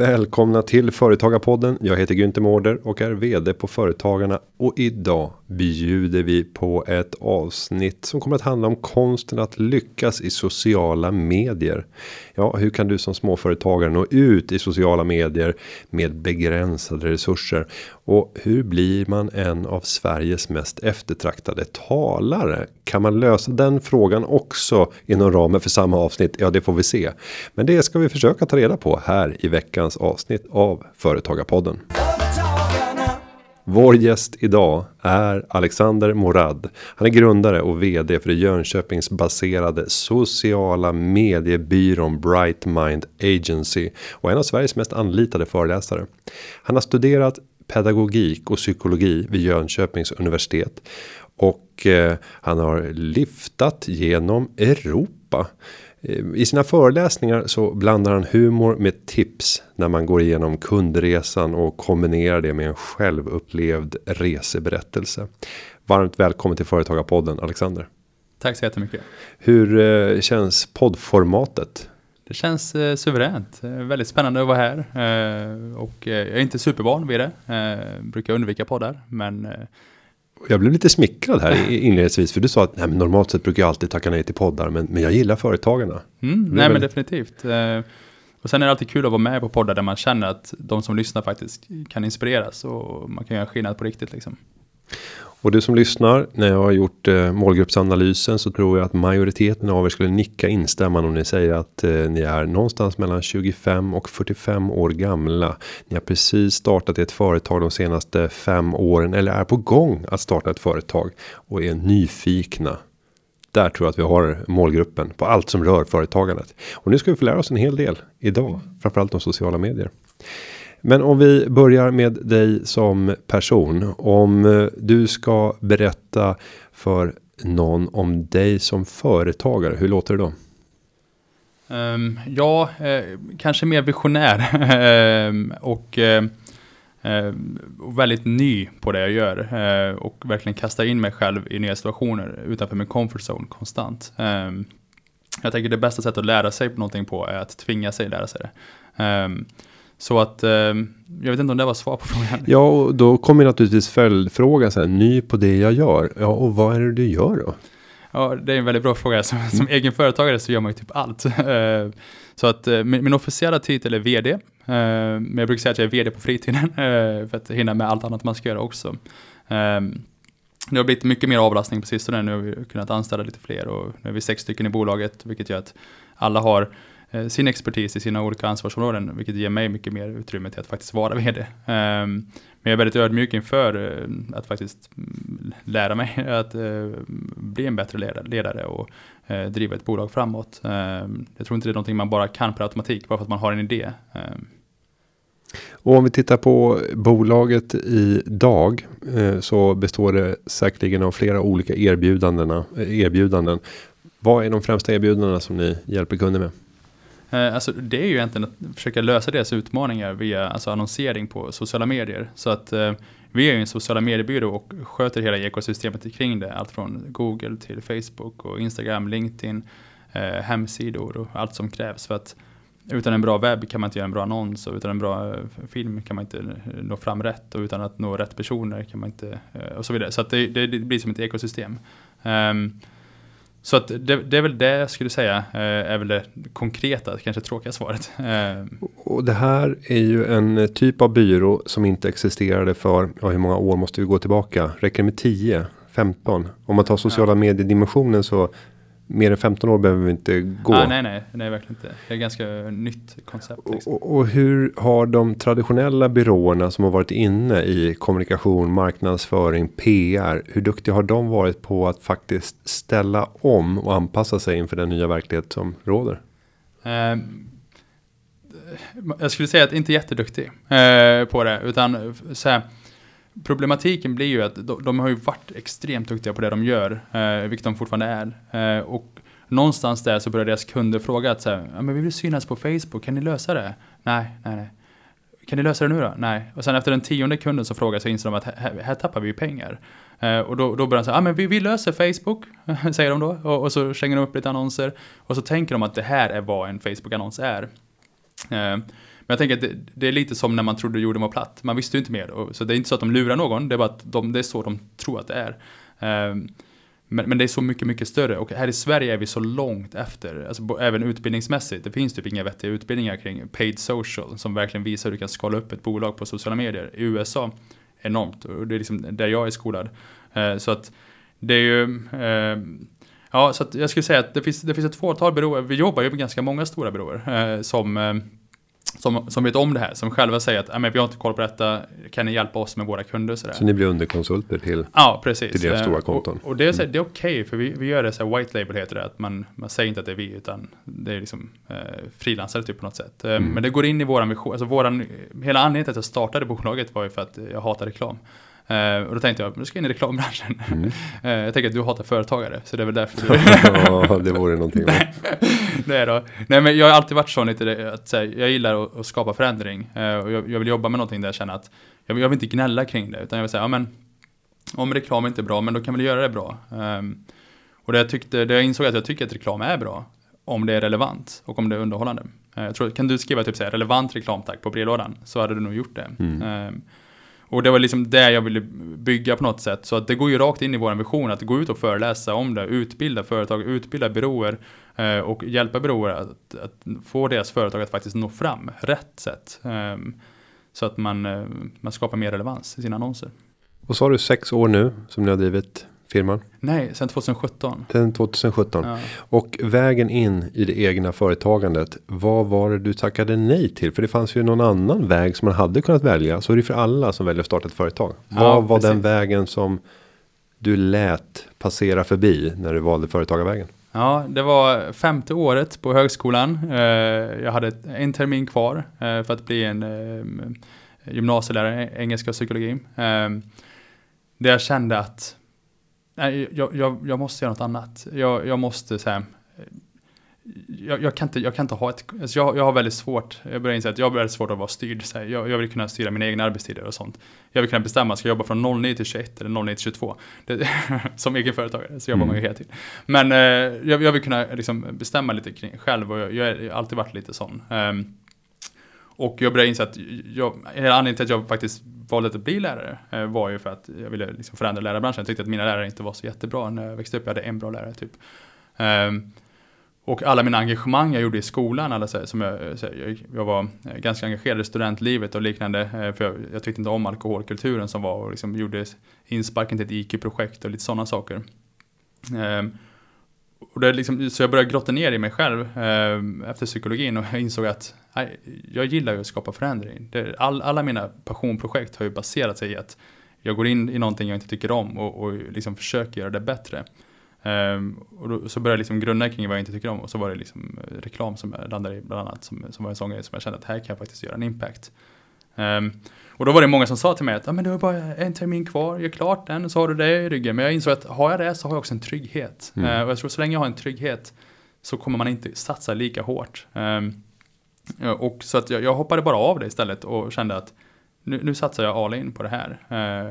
Välkomna till Företagarpodden. Jag heter Günther Mårder och är vd på Företagarna och idag bjuder vi på ett avsnitt som kommer att handla om konsten att lyckas i sociala medier. Ja, hur kan du som småföretagare nå ut i sociala medier med begränsade resurser och hur blir man en av Sveriges mest eftertraktade talare? Kan man lösa den frågan också inom ramen för samma avsnitt? Ja, det får vi se, men det ska vi försöka ta reda på här i veckans avsnitt av Företagarpodden. Vår gäst idag är Alexander Morad. Han är grundare och vd för det Jönköpingsbaserade sociala mediebyrån Bright Mind Agency och en av Sveriges mest anlitade föreläsare. Han har studerat pedagogik och psykologi vid Jönköpings universitet och eh, han har lyftat genom Europa. Eh, I sina föreläsningar så blandar han humor med tips när man går igenom kundresan och kombinerar det med en självupplevd reseberättelse. Varmt välkommen till Företagarpodden Alexander. Tack så jättemycket. Hur eh, känns poddformatet? Det känns eh, suveränt. Väldigt spännande att vara här. Eh, och eh, jag är inte supervan vid det. Eh, brukar undvika poddar. Men jag blev lite smickrad här inledningsvis för du sa att nej, normalt sett brukar jag alltid tacka nej till poddar men, men jag gillar företagarna. Mm, nej väl... men definitivt. Eh, och sen är det alltid kul att vara med på poddar där man känner att de som lyssnar faktiskt kan inspireras och man kan göra skillnad på riktigt liksom. Och du som lyssnar, när jag har gjort eh, målgruppsanalysen så tror jag att majoriteten av er skulle nicka instämmande om ni säger att eh, ni är någonstans mellan 25 och 45 år gamla. Ni har precis startat ett företag de senaste fem åren eller är på gång att starta ett företag och är nyfikna. Där tror jag att vi har målgruppen på allt som rör företagandet. Och nu ska vi få lära oss en hel del idag, framförallt om sociala medier. Men om vi börjar med dig som person. Om eh, du ska berätta för någon om dig som företagare. Hur låter det då? Um, ja, eh, kanske mer visionär ehm, och eh, eh väldigt ny på det jag gör eh, och verkligen kastar in mig själv i nya situationer utanför min comfort zone konstant. Um, jag tänker det bästa sättet att lära sig någonting på är att tvinga sig lära sig det. Så att, eh, jag vet inte om det var svar på frågan. Ja, och då kommer naturligtvis följdfrågan så här, ny på det jag gör. Ja, och vad är det du gör då? Ja, det är en väldigt bra fråga. Som, som mm. egen företagare så gör man ju typ allt. Eh, så att eh, min, min officiella titel är vd. Eh, men jag brukar säga att jag är vd på fritiden för att hinna med allt annat man ska göra också. Det har blivit mycket mer avlastning på sistone. Nu har vi kunnat anställa lite fler och nu är vi sex stycken i bolaget, vilket gör att alla har Eh, sin expertis i sina olika ansvarsområden, vilket ger mig mycket mer utrymme till att faktiskt vara vd. Ehm, men jag är väldigt ödmjuk inför eh, att faktiskt mm, lära mig att eh, bli en bättre ledare och driva ett bolag framåt. Ehm, jag tror inte det är någonting man bara kan per automatik, bara för att man har en idé. Ehm. Och om vi tittar på bolaget idag så består det säkerligen av flera olika erbjudandena, erbjudanden. Vad är de främsta erbjudandena som ni hjälper kunder med? Eh, alltså det är ju egentligen att försöka lösa deras utmaningar via alltså annonsering på sociala medier. Så att eh, vi är ju en sociala mediebyrå och sköter hela ekosystemet kring det. Allt från Google till Facebook och Instagram, LinkedIn, eh, hemsidor och allt som krävs. För att utan en bra webb kan man inte göra en bra annons och utan en bra eh, film kan man inte eh, nå fram rätt och utan att nå rätt personer kan man inte och så vidare. Så att det, det, det blir som ett ekosystem. Um, så att det, det, är väl det jag skulle säga eh, är väl det konkreta, kanske tråkiga svaret. Eh, och det här är ju en typ av byrå som inte existerade för, ja hur många år måste vi gå tillbaka? Räcker det med 10? 15? Om man tar sociala ja. mediedimensionen så mer än 15 år behöver vi inte gå. Ah, nej, nej, nej, verkligen inte. Det är ganska nytt koncept. Liksom. Och, och, hur har de traditionella byråerna som har varit inne i kommunikation, marknadsföring, PR. Hur duktiga har de varit på att faktiskt ställa om och anpassa sig inför den nya verklighet som råder? Eh, jag skulle säga att inte jätteduktig eh, på det, utan så här, problematiken blir ju att de, de, har ju varit extremt duktiga på det de gör, eh, vilket de fortfarande är. Eh, och någonstans där så börjar deras kunder fråga att så här, ja, men vi vill synas på Facebook, kan ni lösa det? Nej, nej, nej. Kan ni lösa det nu då? Nej. Och sen efter den tionde kunden som frågar så inser de att här, här tappar vi ju pengar. Eh, och då, då börjar de säga, ja men vi, vi löser Facebook, säger de då. Och, och så slänger de upp lite annonser. Och så tänker de att det här är vad en Facebook-annons är. Eh, jag tänker att det, det, är lite som när man trodde jorden var platt. Man visste ju inte mer. då. så det är inte så att de lurar någon, det är bara att de, det är så de tror att det är. Um, men, men, det är så mycket, mycket större. Och här i Sverige är vi så långt efter. Alltså, även utbildningsmässigt. Det finns typ inga vettiga utbildningar kring paid social. Som verkligen visar hur du kan skala upp ett bolag på sociala medier. I USA, enormt. Och det är liksom där jag är skolad. Uh, så att det är ju... Uh, ja, så att jag skulle säga att det finns, det finns ett fåtal byråer. Vi jobbar ju med ganska många stora byråer. Uh, som som, som vet om det här, som själva säger att vi har inte koll på detta, kan ni hjälpa oss med våra kunder? Så, så ni blir underkonsulter till, ja, precis. till deras stora konton? Och, och det är, mm. är okej, okay, för vi, vi gör det så här white label heter det, att man, man säger inte att det är vi, utan det är liksom eh, frilansare typ på något sätt. Eh, mm. Men det går in i våran vision, alltså våran, hela anledningen till att jag startade bolaget var ju för att jag hatar reklam. Uh, och då tänkte jag, nu ska jag in i reklambranschen. Mm. Uh, jag tänker att du hatar företagare, så det är väl därför ja, det vore någonting. Nej, då. Nej, men jag har alltid varit sån lite, att här, jag gillar att, att, skapa förändring. Uh, och jag, jag, vill jobba med någonting där jag känner att, jag, jag vill inte gnälla kring det, utan jag vill säga, ja men, om reklam inte är bra, men då kan vi göra det bra. Um, och det jag, tyckte, det jag insåg att jag tycker att reklam är bra, om det är relevant och om det är underhållande. jag tror, kan du skriva typ så här, relevant reklam tack på brevlådan, så hade du nog gjort det. Mm. Um, och det var liksom det jag ville bygga på något sätt. Så att det går ju rakt in i vår vision att gå ut och föreläsa om det, utbilda företag, utbilda byråer eh, och hjälpa byråer att, att, få deras företag att faktiskt nå fram rätt sätt. Eh, så att man, eh, man skapar mer relevans i sina annonser. Och så har du sex år nu som ni har drivit firman? Nej, sedan 2017. Sedan 2017. Ja. Och vägen in i det egna företagandet. Vad var det du tackade nej till? För det fanns ju någon annan väg som man hade kunnat välja. Så är det för alla som väljer att starta ett företag. Ja, vad var precis. den vägen som du lät passera förbi när du valde företagarvägen? Ja, det var femte året på högskolan. Eh, jag hade en termin kvar eh, för att bli en eh, gymnasielärare, engelska och psykologi. Där jag kände att nej, jag, jag, jag måste göra något annat. Jag, jag måste så här, jag, jag, kan inte, jag kan inte ha ett, alltså jag, jag har väldigt svårt, jag börjar inse att jag har väldigt svårt att vara styrd. Så här, jag, jag vill kunna styra mina egna arbetstider och sånt. Jag vill kunna bestämma, ska jag jobba från 09 till 21 eller 09 till 22? Det, som egenföretagare så jobbar mm. man ju hela tiden. Men eh, jag, jag, vill kunna liksom, bestämma lite kring, själv och jag, har alltid varit lite sån. Um, och jag började inse att jag, anledningen till att jag faktiskt Valet att bli lärare eh, var ju för att jag ville liksom förändra lärarbranschen. Jag tyckte att mina lärare inte var så jättebra när jag växte upp. Jag hade en bra lärare typ. Ehm, och alla mina engagemang jag gjorde i skolan, alla, så, som jag, så, jag, jag, var eh, ganska engagerad i studentlivet och liknande. Eh, för jag, jag, tyckte inte om alkoholkulturen som var och liksom gjorde insparken till ett IQ-projekt och lite sådana saker. Ehm, och det liksom, så jag började grotta ner i mig själv eh, efter psykologin och jag insåg att nej, jag gillar ju att skapa förändring. Det, all, alla mina passionprojekt har ju baserat sig i att jag går in i någonting jag inte tycker om och, och liksom försöker göra det bättre. Um, och då, så började jag liksom grunna kring vad jag inte tycker om och så var det liksom eh, reklam som jag landade i bland annat som, som var en sån grej som jag kände att här kan jag faktiskt göra en impact. Um, och då var det många som sa till mig att ah, men du har bara en termin kvar, gör klart den så har du det i ryggen. Men jag insåg att har jag det så har jag också en trygghet. Mm. Uh, och jag tror så länge jag har en trygghet så kommer man inte satsa lika hårt. Um, och så att jag, jag, hoppade bara av det istället och kände att nu, nu satsar jag all in på det här.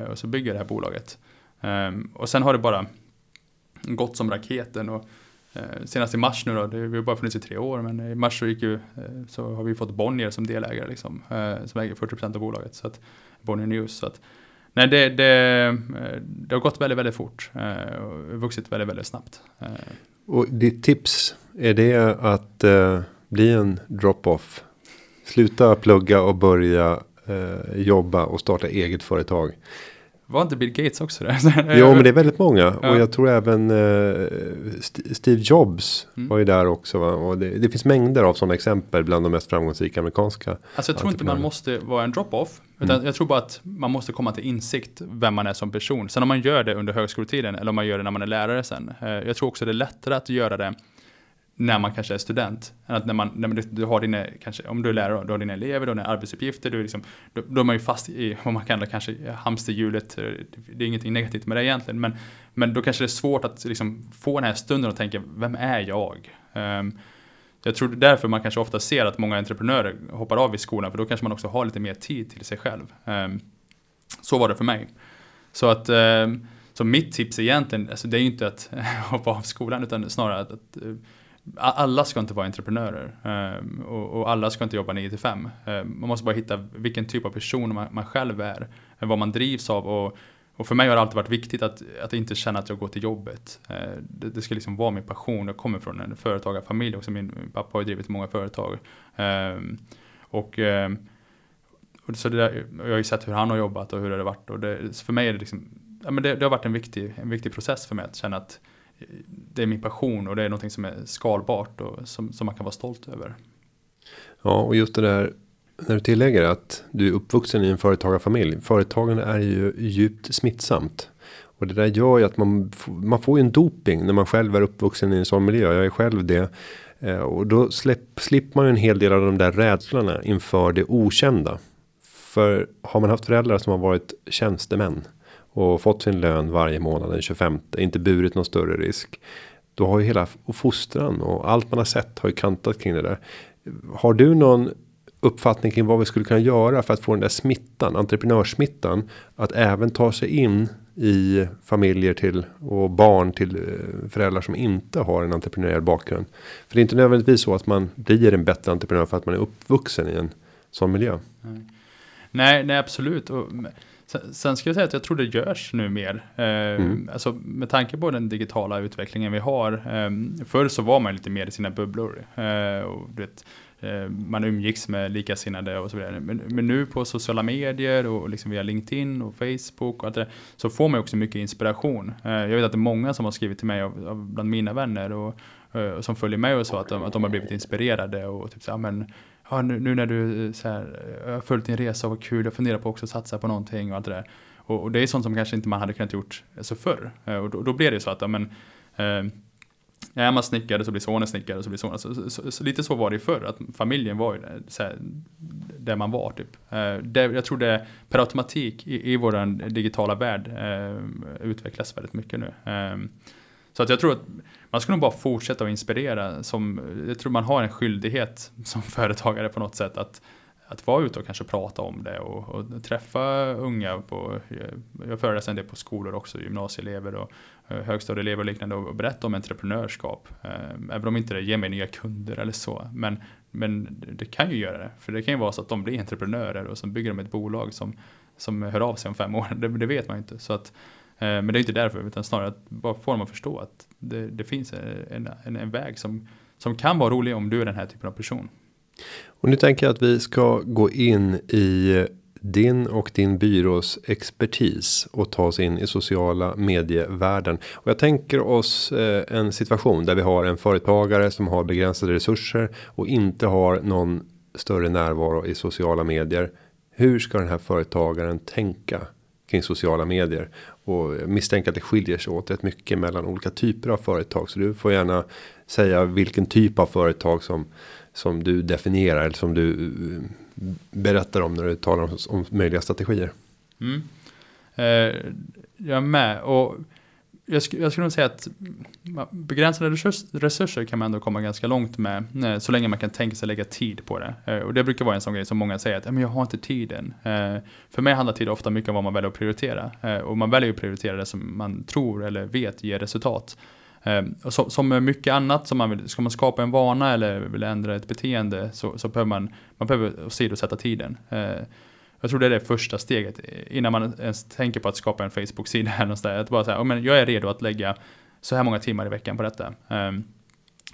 Uh, och så bygger jag det här bolaget. Um, och sen har det bara gått som raketen. Och, Eh, senast i mars nu då, det, vi har bara funnits i tre år, men i mars så, gick ju, eh, så har vi fått Bonnier som delägare, liksom, eh, som äger 40% av bolaget. Så att, Bonnier News. Så att, nej, det, det, det har gått väldigt, väldigt fort och vuxit väldigt, väldigt snabbt. Och ditt tips, är det att bli en drop-off. Sluta plugga och börja eh, jobba och starta eget företag. Var inte Bill Gates också det? jo, men det är väldigt många. Ja. Och jag tror även eh, Steve Jobs mm. var ju där också. Va? Och det, det, finns mängder av sådana exempel bland de mest framgångsrika amerikanska. Alltså jag tror inte man måste vara en drop-off. Utan mm. jag tror bara att man måste komma till insikt vem man är som person. Sen om man gör det under högskoletiden eller om man gör det när man är lärare sen. Eh, jag tror också det är lättare att göra det när man kanske är student. Än att när man, när du, du, har dina, kanske, om du är lärare, du har dina elever, du har dina arbetsuppgifter, du är liksom, då, då är man ju fast i vad man kallar kanske hamsterhjulet. Eh, det är ingenting negativt med det egentligen, men, men då kanske det är svårt att liksom få den här stunden och tänka, vem är jag? Um, jag tror därför man kanske ofta ser att många entreprenörer hoppar av i skolan, för då kanske man också har lite mer tid till sig själv. Um, så var det för mig. Så att um, så mitt tips egentligen, alltså det är ju inte att hoppa av skolan, utan snarare att, att eh, alla ska inte vara entreprenörer ehm, och, alla ska inte jobba 9 till 5. Ehm, man måste bara hitta vilken typ av person man, själv är, vad man drivs av och, och för mig har det alltid varit viktigt att, att inte känna att jag går till jobbet. Eh, det, det ska liksom vara min passion. Jag kommer från en företagarfamilj också. Min, min pappa har ju drivit många företag. Ehm, och, och så det där, jag har ju sett hur han har jobbat och hur det har varit. Och det, för mig är det liksom, ja, men det, det har varit en viktig, en viktig process för mig att känna att det är min passion och det är någonting som är skalbart och som, som man kan vara stolt över. Ja, och just det där när du tillägger att du är uppvuxen i en företagarfamilj. Företagande är ju djupt smittsamt. Och det där gör ju att man, man får ju en doping när man själv är uppvuxen i en sån miljö. Jag är själv det. Eh, och då släpp, slipper man ju en hel del av de där rädslorna inför det okända. För har man haft föräldrar som har varit tjänstemän och fått sin lön varje månad den 25. Inte burit någon större risk. Då har ju hela fostran och allt man har sett har ju kantat kring det där. Har du någon uppfattning kring vad vi skulle kunna göra för att få den där smittan, entreprenörssmittan, att även ta sig in i familjer till och barn till eh, föräldrar som inte har en entreprenöriell bakgrund. För det är inte nödvändigtvis så att man blir en bättre entreprenör för att man är uppvuxen i en sån miljö. Nej, nej absolut. Och sen, ska jag säga att jag tror det görs nu mer. Eh, mm. Alltså med tanke på den digitala utvecklingen vi har. Eh, förr så var man lite mer i sina bubblor. Eh, och, vet, Eh, man umgicks med likasinnade och så vidare. Men, men, nu på sociala medier och liksom via LinkedIn och Facebook och allt det, så får man också mycket inspiration. Jag vet att det är många som har skrivit till mig av, av bland mina vänner och, och som följer mig och så att de, att de har blivit inspirerade och typ så men ja, nu, nu när du eh, så här, eh, har följt din resa och vad kul, jag funderar på också att satsa på någonting och allt det där. Och, och det är sånt som kanske inte man hade kunnat gjort eh, så förr. Och då, då blir det så att, ja, men, eh, är man snickare så blir sonen snickare så blir sonen. Så, så, så, så, lite så var det ju förr, att familjen var ju så här, där man var typ. Eh, det, jag tror det per automatik i, i vår digitala värld eh, utvecklas väldigt mycket nu. Eh, så att jag tror att man ska nog bara fortsätta att inspirera. Som, jag tror man har en skyldighet som företagare på något sätt att att vara ute och kanske prata om det och, och träffa unga på, jag föreläser en del på skolor också, gymnasieelever och eh, högstadieelever och liknande och berätta om entreprenörskap. Eh, även om inte det ger mig nya kunder eller så. Men, men det kan ju göra det. För det kan ju vara så att de blir entreprenörer och så bygger de ett bolag som, som hör av sig om fem år. Det, det vet man ju inte. Så att, Eh, men det är inte därför, utan snarare att bara få dem att förstå att det, det finns en, en, en väg som, som kan vara rolig om du är den här typen av person. Och nu tänker jag att vi ska gå in i din och din byrås expertis och ta oss in i sociala medievärlden. Och jag tänker oss eh, en situation där vi har en företagare som har begränsade resurser och inte har någon större närvaro i sociala medier. Hur ska den här företagaren tänka kring sociala medier och misstänker att det skiljer sig åt rätt mycket mellan olika typer av företag. Så du får gärna säga vilken typ av företag som som du definierar eller som du eh, berättar om när du talar om, om möjliga strategier. Mm. Eh, jag är med och jag, sk jag skulle nog säga att begränsade resurser kan man ändå komma ganska långt med eh, så länge man kan tänka sig lägga tid på det. Eh, och det brukar vara en sån grej som många säger att men jag har inte tiden. Eh, för mig handlar tid ofta mycket om vad man väljer att prioritera och man väljer att prioritera det som man tror eller vet ger resultat. Och så, som med mycket annat, som man vill, ska man skapa en vana eller vill ändra ett beteende så, så behöver man, man behöver åsidosätta tiden. Jag tror det är det första steget eh, innan man ens tänker på att skapa en Facebook-sida. Att bara säga, men jag är redo att lägga så här många timmar i veckan på detta. Ehm,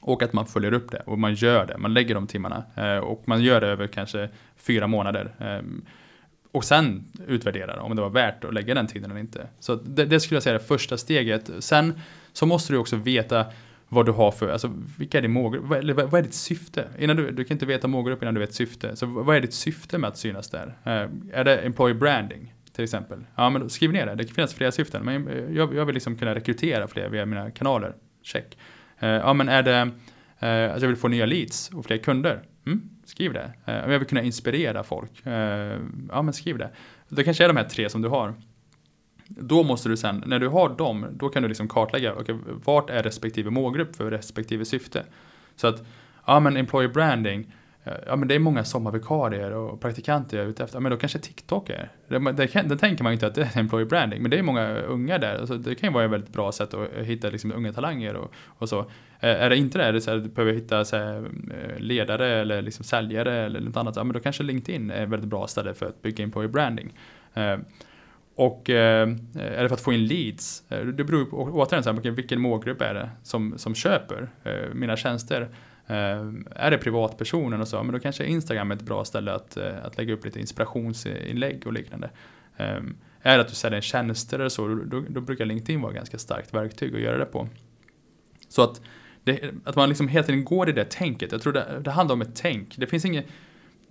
och att man följer upp det och man gör det, man lägger de timmarna. Eh, och man gör det över kanske fyra månader. Ehm, och sen utvärdera om det var värt att lägga den tiden eller inte. Så det, det skulle jag säga är det första steget. Sen så måste du också veta vad du har för, alltså vilka är din målgrupp, vad, vad, är ditt syfte? Innan du, du kan inte veta målgrupp innan du vet syfte. Så vad är ditt syfte med att synas där? Uh, är det employer branding till exempel? Ja men skriv ner det, det kan finnas flera syften. Men eh, jag, jag vill liksom kunna rekrytera fler via mina kanaler, check. Uh, ja men är det, uh, att jag vill få nya leads och fler kunder? Mm, skriv det. om jag vill kunna inspirera folk? ja men skriv det. Det kanske är de här tre som du har. Då måste du sen, när du har dem, då kan du liksom kartlägga, okay, vart är respektive målgrupp för respektive syfte? Så att, ja men employer branding, eh, ja men det är många sommarvikarier och praktikanter jag är ute efter, ja, men då kanske TikTok är. Det, det, kan, det tänker man inte att det är employer branding, men det är många unga där, alltså det kan ju vara ett väldigt bra sätt att hitta liksom, unga talanger och, och så. Eh, är det inte det, är det så här, du behöver hitta så här, eh, ledare eller liksom säljare eller något annat, ja men då kanske LinkedIn är ett väldigt bra ställe för att bygga employer branding. Och eh, är det för att få in leads? Eh, det beror på, återigen, så här, vilken målgrupp är det som, som köper eh, mina tjänster? Är det privatpersonen och så, men då kanske Instagram är ett bra ställe att, att lägga upp lite inspirationsinlägg och liknande. Är det att du säljer tjänster eller så, då, då brukar LinkedIn vara ett ganska starkt verktyg att göra det på. Så att, det, att man liksom hela tiden går i det tänket, jag tror det, det handlar om ett tänk. Det finns inget,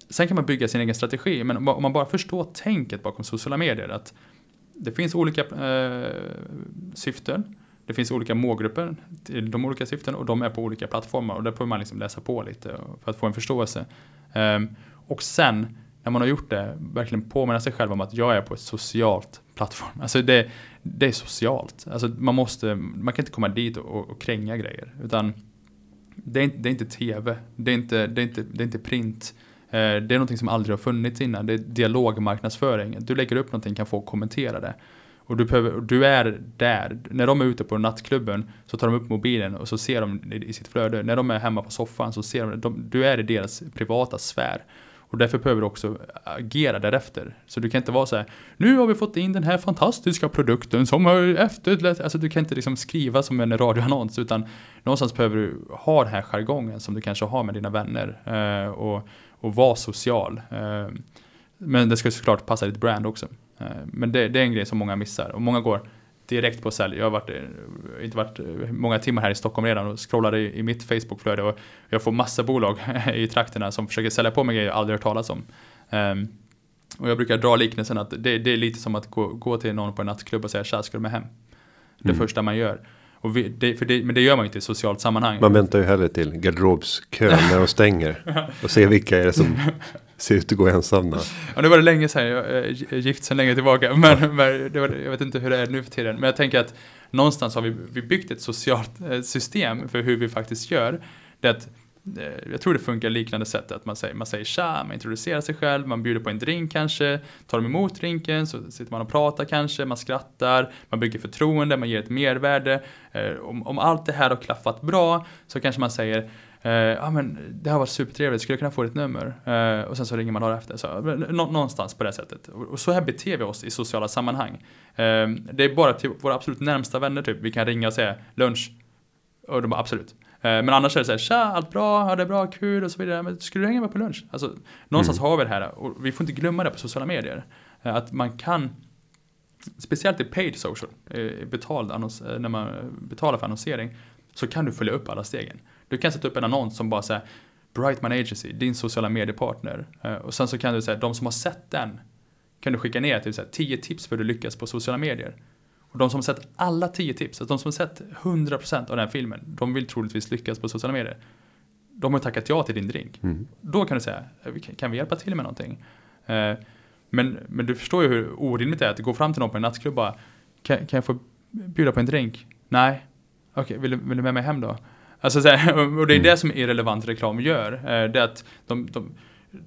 sen kan man bygga sin egen strategi, men om man bara förstår tänket bakom sociala medier, att det finns olika eh, syften, det finns olika målgrupper till de olika syften och de är på olika plattformar och där får man liksom läsa på lite för att få en förståelse. Um, och sen när man har gjort det, verkligen påminna sig själv om att jag är på ett socialt plattform. Alltså det, det är socialt. Alltså man, måste, man kan inte komma dit och, och kränga grejer. Utan det är, inte, det är inte tv, det är inte, det är inte, det är inte print. Eh, det är någonting som aldrig har funnits innan. Det är dialogmarknadsföring. Du lägger upp någonting, kan få kommentera det. Och du, behöver, du är där. När de är ute på nattklubben så tar de upp mobilen och så ser de i sitt flöde. När de är hemma på soffan så ser de, de du är i deras privata sfär. Och därför behöver du också agera därefter. Så du kan inte vara så här, nu har vi fått in den här fantastiska produkten som har efterlätt. Alltså du kan inte liksom skriva som en radioannons utan någonstans behöver du ha den här jargongen som du kanske har med dina vänner. Eh, och, och vara social. Eh, men det ska såklart passa ditt brand också. Eh, men det, det, är en grej som många missar och många går direkt på sälj. Jag har varit, eh, inte varit många timmar här i Stockholm redan och scrollar i, i mitt Facebookflöde och jag får massa bolag i trakterna som försöker sälja på mig grejer jag aldrig hört talas om. Um, och jag brukar dra liknelsen att det, det, är lite som att gå, gå till någon på en nattklubb och säga tja, ska du med hem? Det mm. första man gör. Och vi, det, för det, men det gör man ju inte i ett socialt sammanhang. Man väntar ju hellre till garderobskön när de stänger. och ser vilka är det som ser ut att gå ensamma. Ja, nu var det länge sedan, jag är gift sedan länge tillbaka. Men, men det var, jag vet inte hur det är nu för tiden. Men jag tänker att någonstans har vi, vi byggt ett socialt eh, system för hur vi faktiskt gör. Det att, eh, Eh, jag tror det funkar liknande sätt att man säger, man säger tja, man introducerar sig själv, man bjuder på en drink kanske, tar de emot drinken så sitter man och pratar kanske, man skrattar, man bygger förtroende, man ger ett mervärde. Eh, om, om allt det här har klaffat bra så kanske man säger Uh, ja men det har varit supertrevligt, skulle jag kunna få ditt nummer? Uh, och sen så ringer man dagen efter. Så, nå någonstans på det sättet. Och, och, så här beter vi oss i sociala sammanhang. Uh, det är bara till våra absolut närmsta vänner typ, vi kan ringa och säga lunch. Och de bara absolut men annars är det så här, tja, allt bra, ja det är bra, kul och så vidare. Men skulle du hänga med på lunch? Alltså, någonstans mm. har vi det här och vi får inte glömma det på sociala medier. att man kan Speciellt i paid social, betald annons, när man betalar för annonsering, så kan du följa upp alla stegen. Du kan sätta upp en annons som bara säger Brightman Agency, din sociala mediepartner. Och sen så kan du säga, de som har sett den kan du skicka ner till 10 tips för att lyckas på sociala medier. Och de som har sett alla 10 tips, alltså de som har sett 100% av den här filmen, de vill troligtvis lyckas på sociala medier. De har tackat ja till din drink. Mm. Då kan du säga, eh, kan vi hjälpa till med någonting? Uh, men, men du förstår ju hur orimligt det är att gå fram till någon på en nattklubb och bara, kan, kan jag få bjuda på en drink? Nej. Okej, okay, vill, vill du med mig hem då? Alltså, här, och det är mm. det som irrelevant reklam gör. Eh, det är att de, de,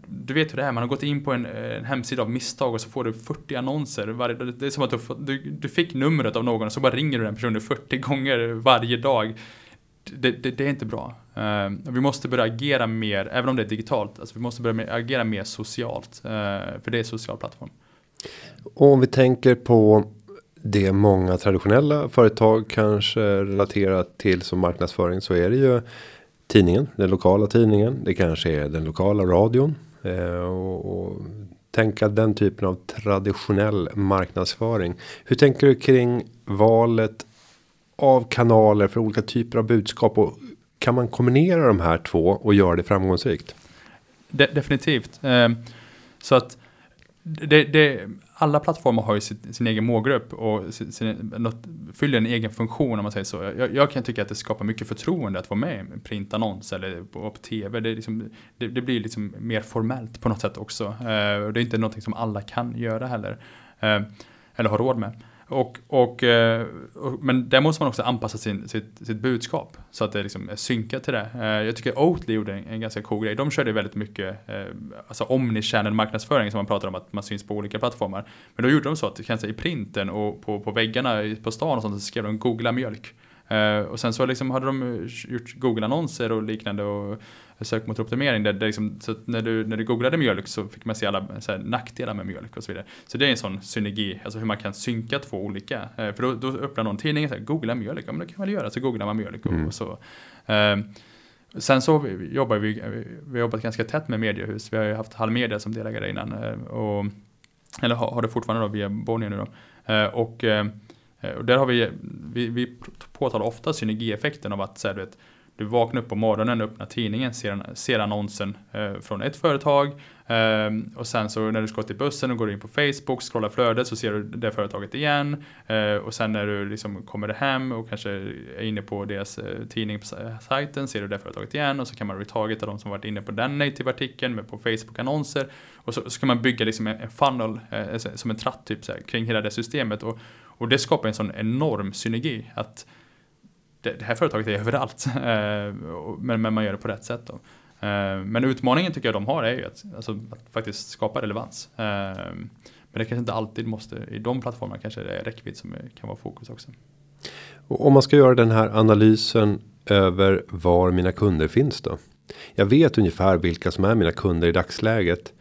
du vet hur det är, man har gått in på en, en, hemsida av misstag och så får du 40 annonser. Varje, det är som att du, du, du fick numret av någon och så bara ringer du den personen 40 gånger varje dag. Det, det, det är inte bra. Uh, vi måste börja agera mer, även om det är digitalt, alltså vi måste börja agera mer socialt. Uh, för det är social plattform. Och om vi tänker på det många traditionella företag kanske relaterat till som marknadsföring så är det ju tidningen, den lokala tidningen. Det kanske är den lokala radion eh, och, och tänka den typen av traditionell marknadsföring. Hur tänker du kring valet av kanaler för olika typer av budskap och kan man kombinera de här två och göra det framgångsrikt? De definitivt. Eh, så att det, det, alla plattformar har ju sin, sin egen målgrupp och sin, sin, något, fyller en egen funktion om man säger så. Jag, jag, kan tycka att det skapar mycket förtroende att vara med i en printannons eller på, på tv. Det, liksom, det, det, blir liksom mer formellt på något sätt också. Uh, och det är inte någonting som alla kan göra heller. Uh, eller har råd med. Och, och, eh, och, men där måste man också anpassa sin, sitt, sitt budskap så att det liksom är synkat till det. Eh, jag tycker Oatly gjorde en, en ganska cool grej. De körde väldigt mycket eh, alltså omnichannel marknadsföring som man pratar om att man syns på olika plattformar. Men då gjorde de så att kanske i printen och på, på väggarna på stan och sånt så skrev de googla mjölk. Uh, och sen så liksom hade de gjort Google-annonser och liknande och sökmotoroptimering. Där, där liksom, så när, du, när du googlade mjölk så fick man se alla här, nackdelar med mjölk och så vidare. Så det är en sån synergi, alltså hur man kan synka två olika. Uh, för då, då öppnar någon tidning och säger googla mjölk, ja men det kan man väl göra, så googlar man mjölk och, mm. och så. Uh, Sen så jobbar vi, vi har jobbat ganska tätt med mediehus. Vi har ju haft Hallmedia som delägare innan. Och, eller har, det fortfarande då via Bonnier nu då. Och Eh, Eh, och där har vi, vi, vi påtalar ofta synergieffekten av att så här, du, vet, du vaknar upp på morgonen, öppnar tidningen, ser, ser annonsen eh, från ett företag eh, och sen så när du ska till bussen och går in på Facebook, scrollar flödet så ser du det företaget igen eh, och sen när du liksom kommer hem och kanske är inne på deras eh, tidning på sajten ser du det företaget igen och så kan man retargeta de som varit inne på den native-artikeln med på Facebook-annonser och så, så kan man bygga liksom en, en funnel eh, som en tratt typ så här, kring hela det systemet och och det skapar en sån enorm synergi att det, det här företaget är överallt. Eh, men, men man gör det på rätt sätt. Då. Eh, men utmaningen tycker jag de har är ju att, alltså, att faktiskt skapa relevans. Eh, men det kanske inte alltid måste, i de plattformarna kanske det är räckvidd som kan vara fokus också. Och om man ska göra den här analysen över var mina kunder finns då? Jag vet ungefär vilka som är mina kunder i dagsläget.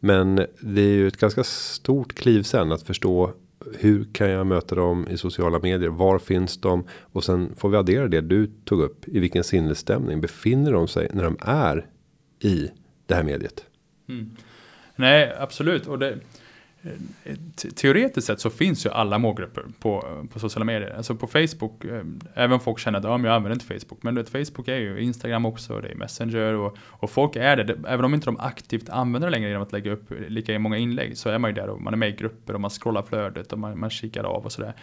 Men det är ju ett ganska stort kliv sen att förstå hur kan jag möta dem i sociala medier? Var finns de? Och sen får vi addera det du tog upp. I vilken sinnesstämning befinner de sig när de är i det här mediet? Mm. Nej, absolut. Och det, teoretiskt sett så finns ju alla målgrupper på, på sociala medier. Alltså på Facebook, eh, även folk känner att ja, men jag använder inte Facebook. Men vet, Facebook är ju Instagram också, det är Messenger och, och folk är det. Även om inte de aktivt använder det längre genom att lägga upp lika många inlägg så är man ju där och man är med i grupper och man scrollar flödet och man, man kikar av och sådär.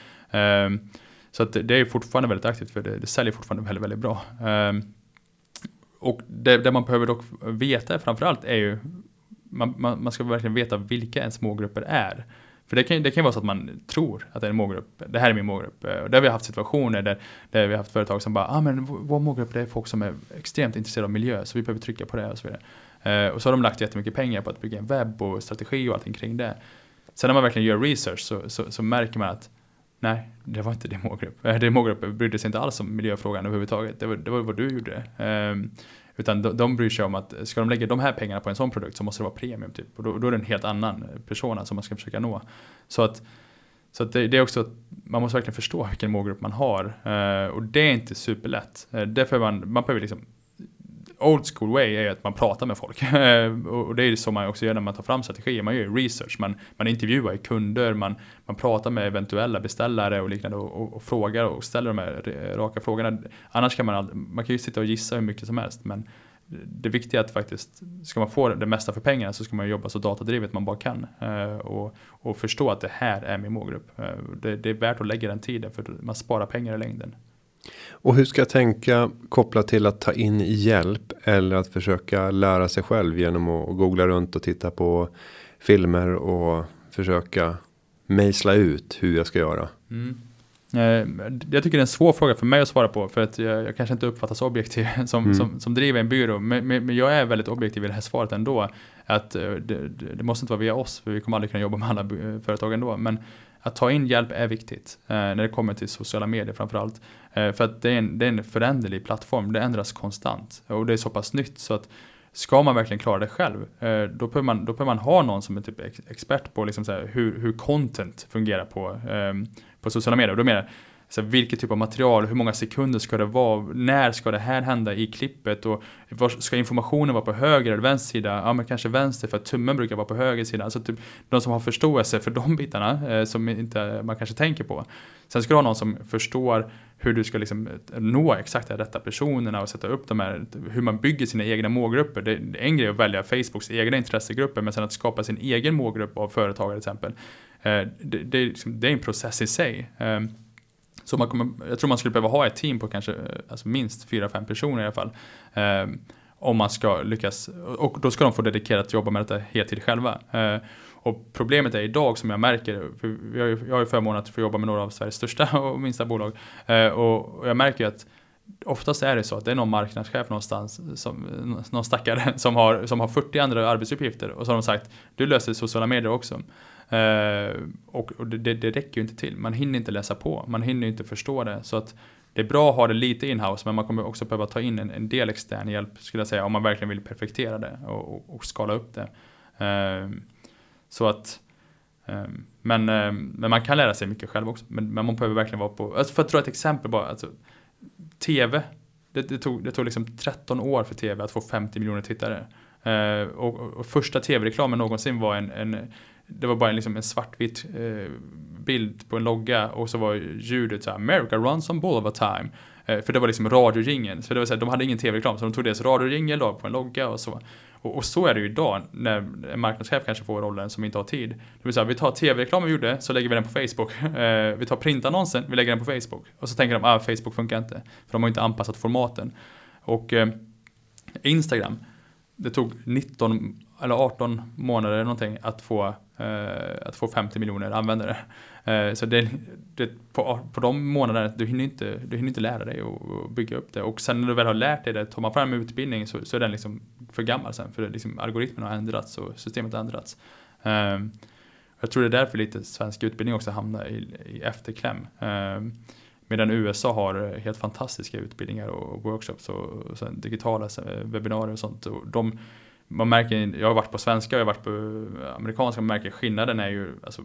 Um, så att det är fortfarande väldigt aktivt för det, det säljer fortfarande väldigt, väldigt bra. Um, och det, det, man behöver dock veta framförallt är ju man, man, man ska verkligen veta vilka ens målgrupper är. För det kan, det kan vara så att man tror att det är en målgrupp. Det här är min målgrupp. Eh, och där har vi haft situationer där, där vi har haft företag som bara, ah, men vår målgrupp det är folk som är extremt intresserade av miljö, så vi behöver trycka på det och så vidare. Uh, och så har de lagt jättemycket pengar på att bygga en webb och strategi och allting kring det. Sen när man verkligen gör research så, så, så märker man att nej, det var inte din målgrupp. Uh, din målgrupp brydde sig inte alls om miljöfrågan överhuvudtaget. Det var, det var vad du gjorde. Uh, utan de, de bryr sig om att ska de lägga de här pengarna på en sån produkt så måste det vara premium. Typ. Och då, då är det en helt annan eh, persona som man ska försöka nå. Så att, så att det, det, är också att man måste verkligen förstå vilken målgrupp man har. Eh, och det är inte superlätt. Eh, därför man, man behöver liksom old school way är att man pratar med folk. och det är så man också gör när man tar fram strategier. Man gör research, man, man intervjuar kunder, man, man pratar med eventuella beställare och liknande och, och, och frågar och ställer de här raka frågorna. Annars kan man, man kan ju sitta och gissa hur mycket som helst. Men det viktiga är att faktiskt, ska man få det mesta för pengarna så ska man jobba så datadrivet man bara kan. Eh, och, och förstå att det här är min målgrupp. Eh, det, det är värt att lägga den tiden för man sparar pengar i längden. Och hur ska jag tänka kopplat till att ta in hjälp eller att försöka lära sig själv genom att googla runt och titta på filmer och försöka mejsla ut hur jag ska göra. Mm. Eh, jag tycker det är en svår fråga för mig att svara på för att jag, jag kanske inte uppfattas objektiv som, mm. som, som driver en byrå. Men, men, jag är väldigt objektiv i det här svaret ändå. Att eh, det, det, måste inte vara via oss för vi kommer aldrig kunna jobba med alla företag ändå. Men att ta in hjälp är viktigt eh, när det kommer till sociala medier framförallt. Eh, för att det är, en, det är en föränderlig plattform, det ändras konstant och det är så pass nytt så att ska man verkligen klara det själv, eh, då, behöver man, då behöver man ha någon som är typ expert på liksom så här, hur, hur content fungerar på, ehm, på sociala medier. Och då menar så vilket typ av material, hur många sekunder ska det vara, när ska det här hända i klippet och var, ska informationen vara på höger eller vänster sida? Ja men kanske vänster för att tummen brukar vara på höger sida. Alltså typ de som har förståelse för de bitarna eh, som inte man kanske tänker på. Sen ska du ha någon som förstår hur du ska liksom eh, nå exakt de rätta personerna och sätta upp de här, hur man bygger sina egna målgrupper. Det är en grej att välja Facebooks egna intressegrupper men sen att skapa sin egen målgrupp av företagare till exempel. Eh, det, det, är, liksom, det är en process i sig. Ehm, så man kommer, jag tror man skulle behöva ha ett team på kanske eh, alltså minst 4-5 personer i alla fall. Ehm, om man ska lyckas, och då ska de få dedikerat att jobba med detta heltid själva. Och problemet är idag som jag märker, för jag, har ju- jag har ju förmånen att få jobba med några av Sveriges största och minsta bolag. Eh, och, jag märker ju att oftast är det så att det är någon marknadschef någonstans, som, någon stackare, som har, som har 40 andra arbetsuppgifter och så har de sagt du löser sociala medier också. Eh, och och det, det, räcker ju inte till. Man hinner inte läsa på, man hinner inte förstå det. Så att det är bra att ha det lite inhouse, men man kommer också behöva ta in en, en del extern hjälp, skulle jag säga, om man verkligen vill perfektera det och, och, och skala upp det. Eh, så att ehm, men, ehm, men man kan lära sig mycket själv också. Men, men man behöver verkligen vara på, alltså för att dra ett exempel bara, alltså, TV, det, det, tog, det tog liksom 13 år för TV att få 50 miljoner tittare. Eh, och, och, första TV-reklamen någonsin var en, en det var bara en, liksom en svartvit eh, bild på en logga och så var ljudet såhär, America runs on ball of a time. Eh, för det var liksom radiojingeln. Så det var såhär, de hade ingen tv-reklam så de tog deras radiojingel då på en logga och så. Och, och så är det ju idag när en marknadschef kanske får rollen som inte har tid. Det vill säga, vi tar tv-reklamen vi gjorde så lägger vi den på Facebook. Eh, vi tar printannonsen, vi lägger den på Facebook. Och så tänker de, ah Facebook funkar inte. För de har inte anpassat formaten. Och eh, Instagram, det tog 19 eller 18 månader eller någonting att få, eh, att få 50 miljoner användare. Eh, så det, det, på, på de månaderna, du hinner inte, du hinner inte lära dig och, och bygga upp det. Och sen när du väl har lärt dig det, tar man fram utbildning så, så är den liksom för gammal sen. För liksom, algoritmen har ändrats och systemet har ändrats. Ehm, jag tror det är därför lite svensk utbildning också hamnar i, i efterkläm. Ehm, medan USA har helt fantastiska utbildningar och workshops och, och digitala webbinarier och sånt. Och de, man märker, jag har varit på svenska och jag har varit på amerikanska, man märker skillnaden är ju alltså,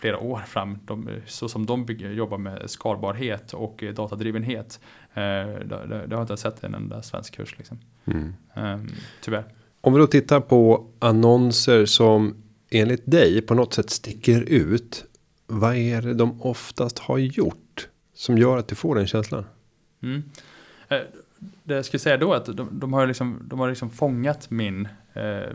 flera år fram. De, så som de bygger, jobbar med skalbarhet och datadrivenhet. Eh, det, det, det har jag inte sett en enda svensk kurs liksom. Mm. Eh, tyvärr. Om vi då tittar på annonser som enligt dig på något sätt sticker ut. Vad är det de oftast har gjort som gör att du får den känslan? Mm. Eh, det jag skulle säga då är att de, de har liksom, de har liksom fångat min, Eh,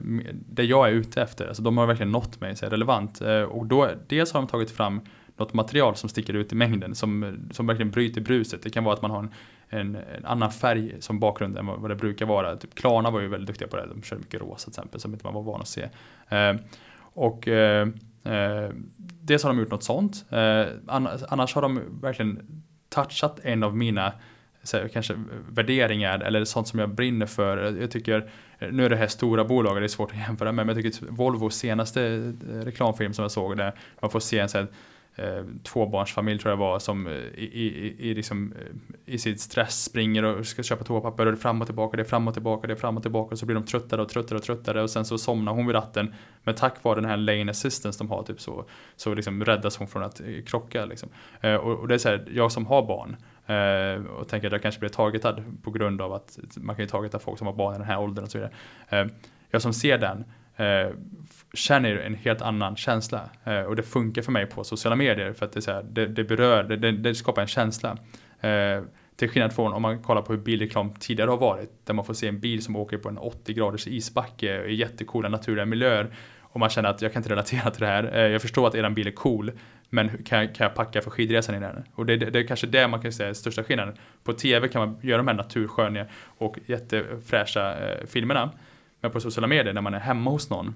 det jag är ute efter. Alltså de har verkligen nått mig, så är relevant. Eh, och då, dels har de tagit fram något material som sticker ut i mängden, som, som verkligen bryter bruset. Det kan vara att man har en, en, en annan färg som bakgrund än vad, vad det brukar vara. Typ Klarna var ju väldigt duktiga på det, de körde mycket rosa till exempel, som inte man var van att se. Eh, och eh, eh, dels har de gjort något sånt, eh, annars, annars har de verkligen touchat en av mina så här, kanske värderingar eller sånt som jag brinner för. Jag tycker, Eh, nu är det här stora bolag, det är svårt att jämföra med, men jag tycker Volvos senaste eh, reklamfilm som jag såg där man får se en sån här, eh, tvåbarnsfamilj tror jag var som eh, i, i, i, liksom, i sitt stress springer och ska köpa toapapper och det är fram och tillbaka, det är fram och tillbaka, det är fram och tillbaka och så blir de tröttare och tröttare och tröttare och sen så somnar hon vid ratten. Men tack vare den här lane assistance de har typ så, så liksom räddas hon från att krocka. Liksom. Och, och det är så här, jag som har barn Eh, och tänker att jag kanske blir targetad på grund av att man kan ju targeta folk som har barn i den här åldern och så vidare. Eh, jag som ser den eh, känner en helt annan känsla eh, och det funkar för mig på sociala medier för att det, är så här, det, det berör, det, det, skapar en känsla. Eh, till skillnad från om man kollar på hur bilreklam tidigare har varit där man får se en bil som åker på en 80 graders isbacke i jättekola naturliga miljöer och man känner att jag kan inte relatera till det här. Eh, jag förstår att eran bil är cool men kan jag, kan jag packa för skidresan i den? Och det, det, det är kanske det man kan säga är största skillnaden. På tv kan man göra de här natursköna och jättefräscha eh, filmerna. Men på sociala medier när man är hemma hos någon.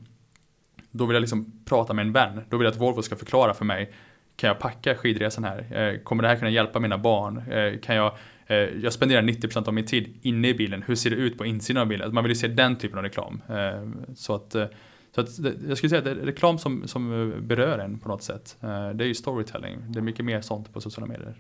Då vill jag liksom prata med en vän. Då vill jag att Volvo ska förklara för mig. Kan jag packa skidresan här? Eh, kommer det här kunna hjälpa mina barn? Eh, kan jag eh, jag spenderar 90% av min tid inne i bilen. Hur ser det ut på insidan av bilen? Alltså, man vill ju se den typen av reklam. Eh, så att eh, så att jag skulle säga att reklam som, som berör en på något sätt. Det är ju storytelling. Det är mycket mer sånt på sociala medier.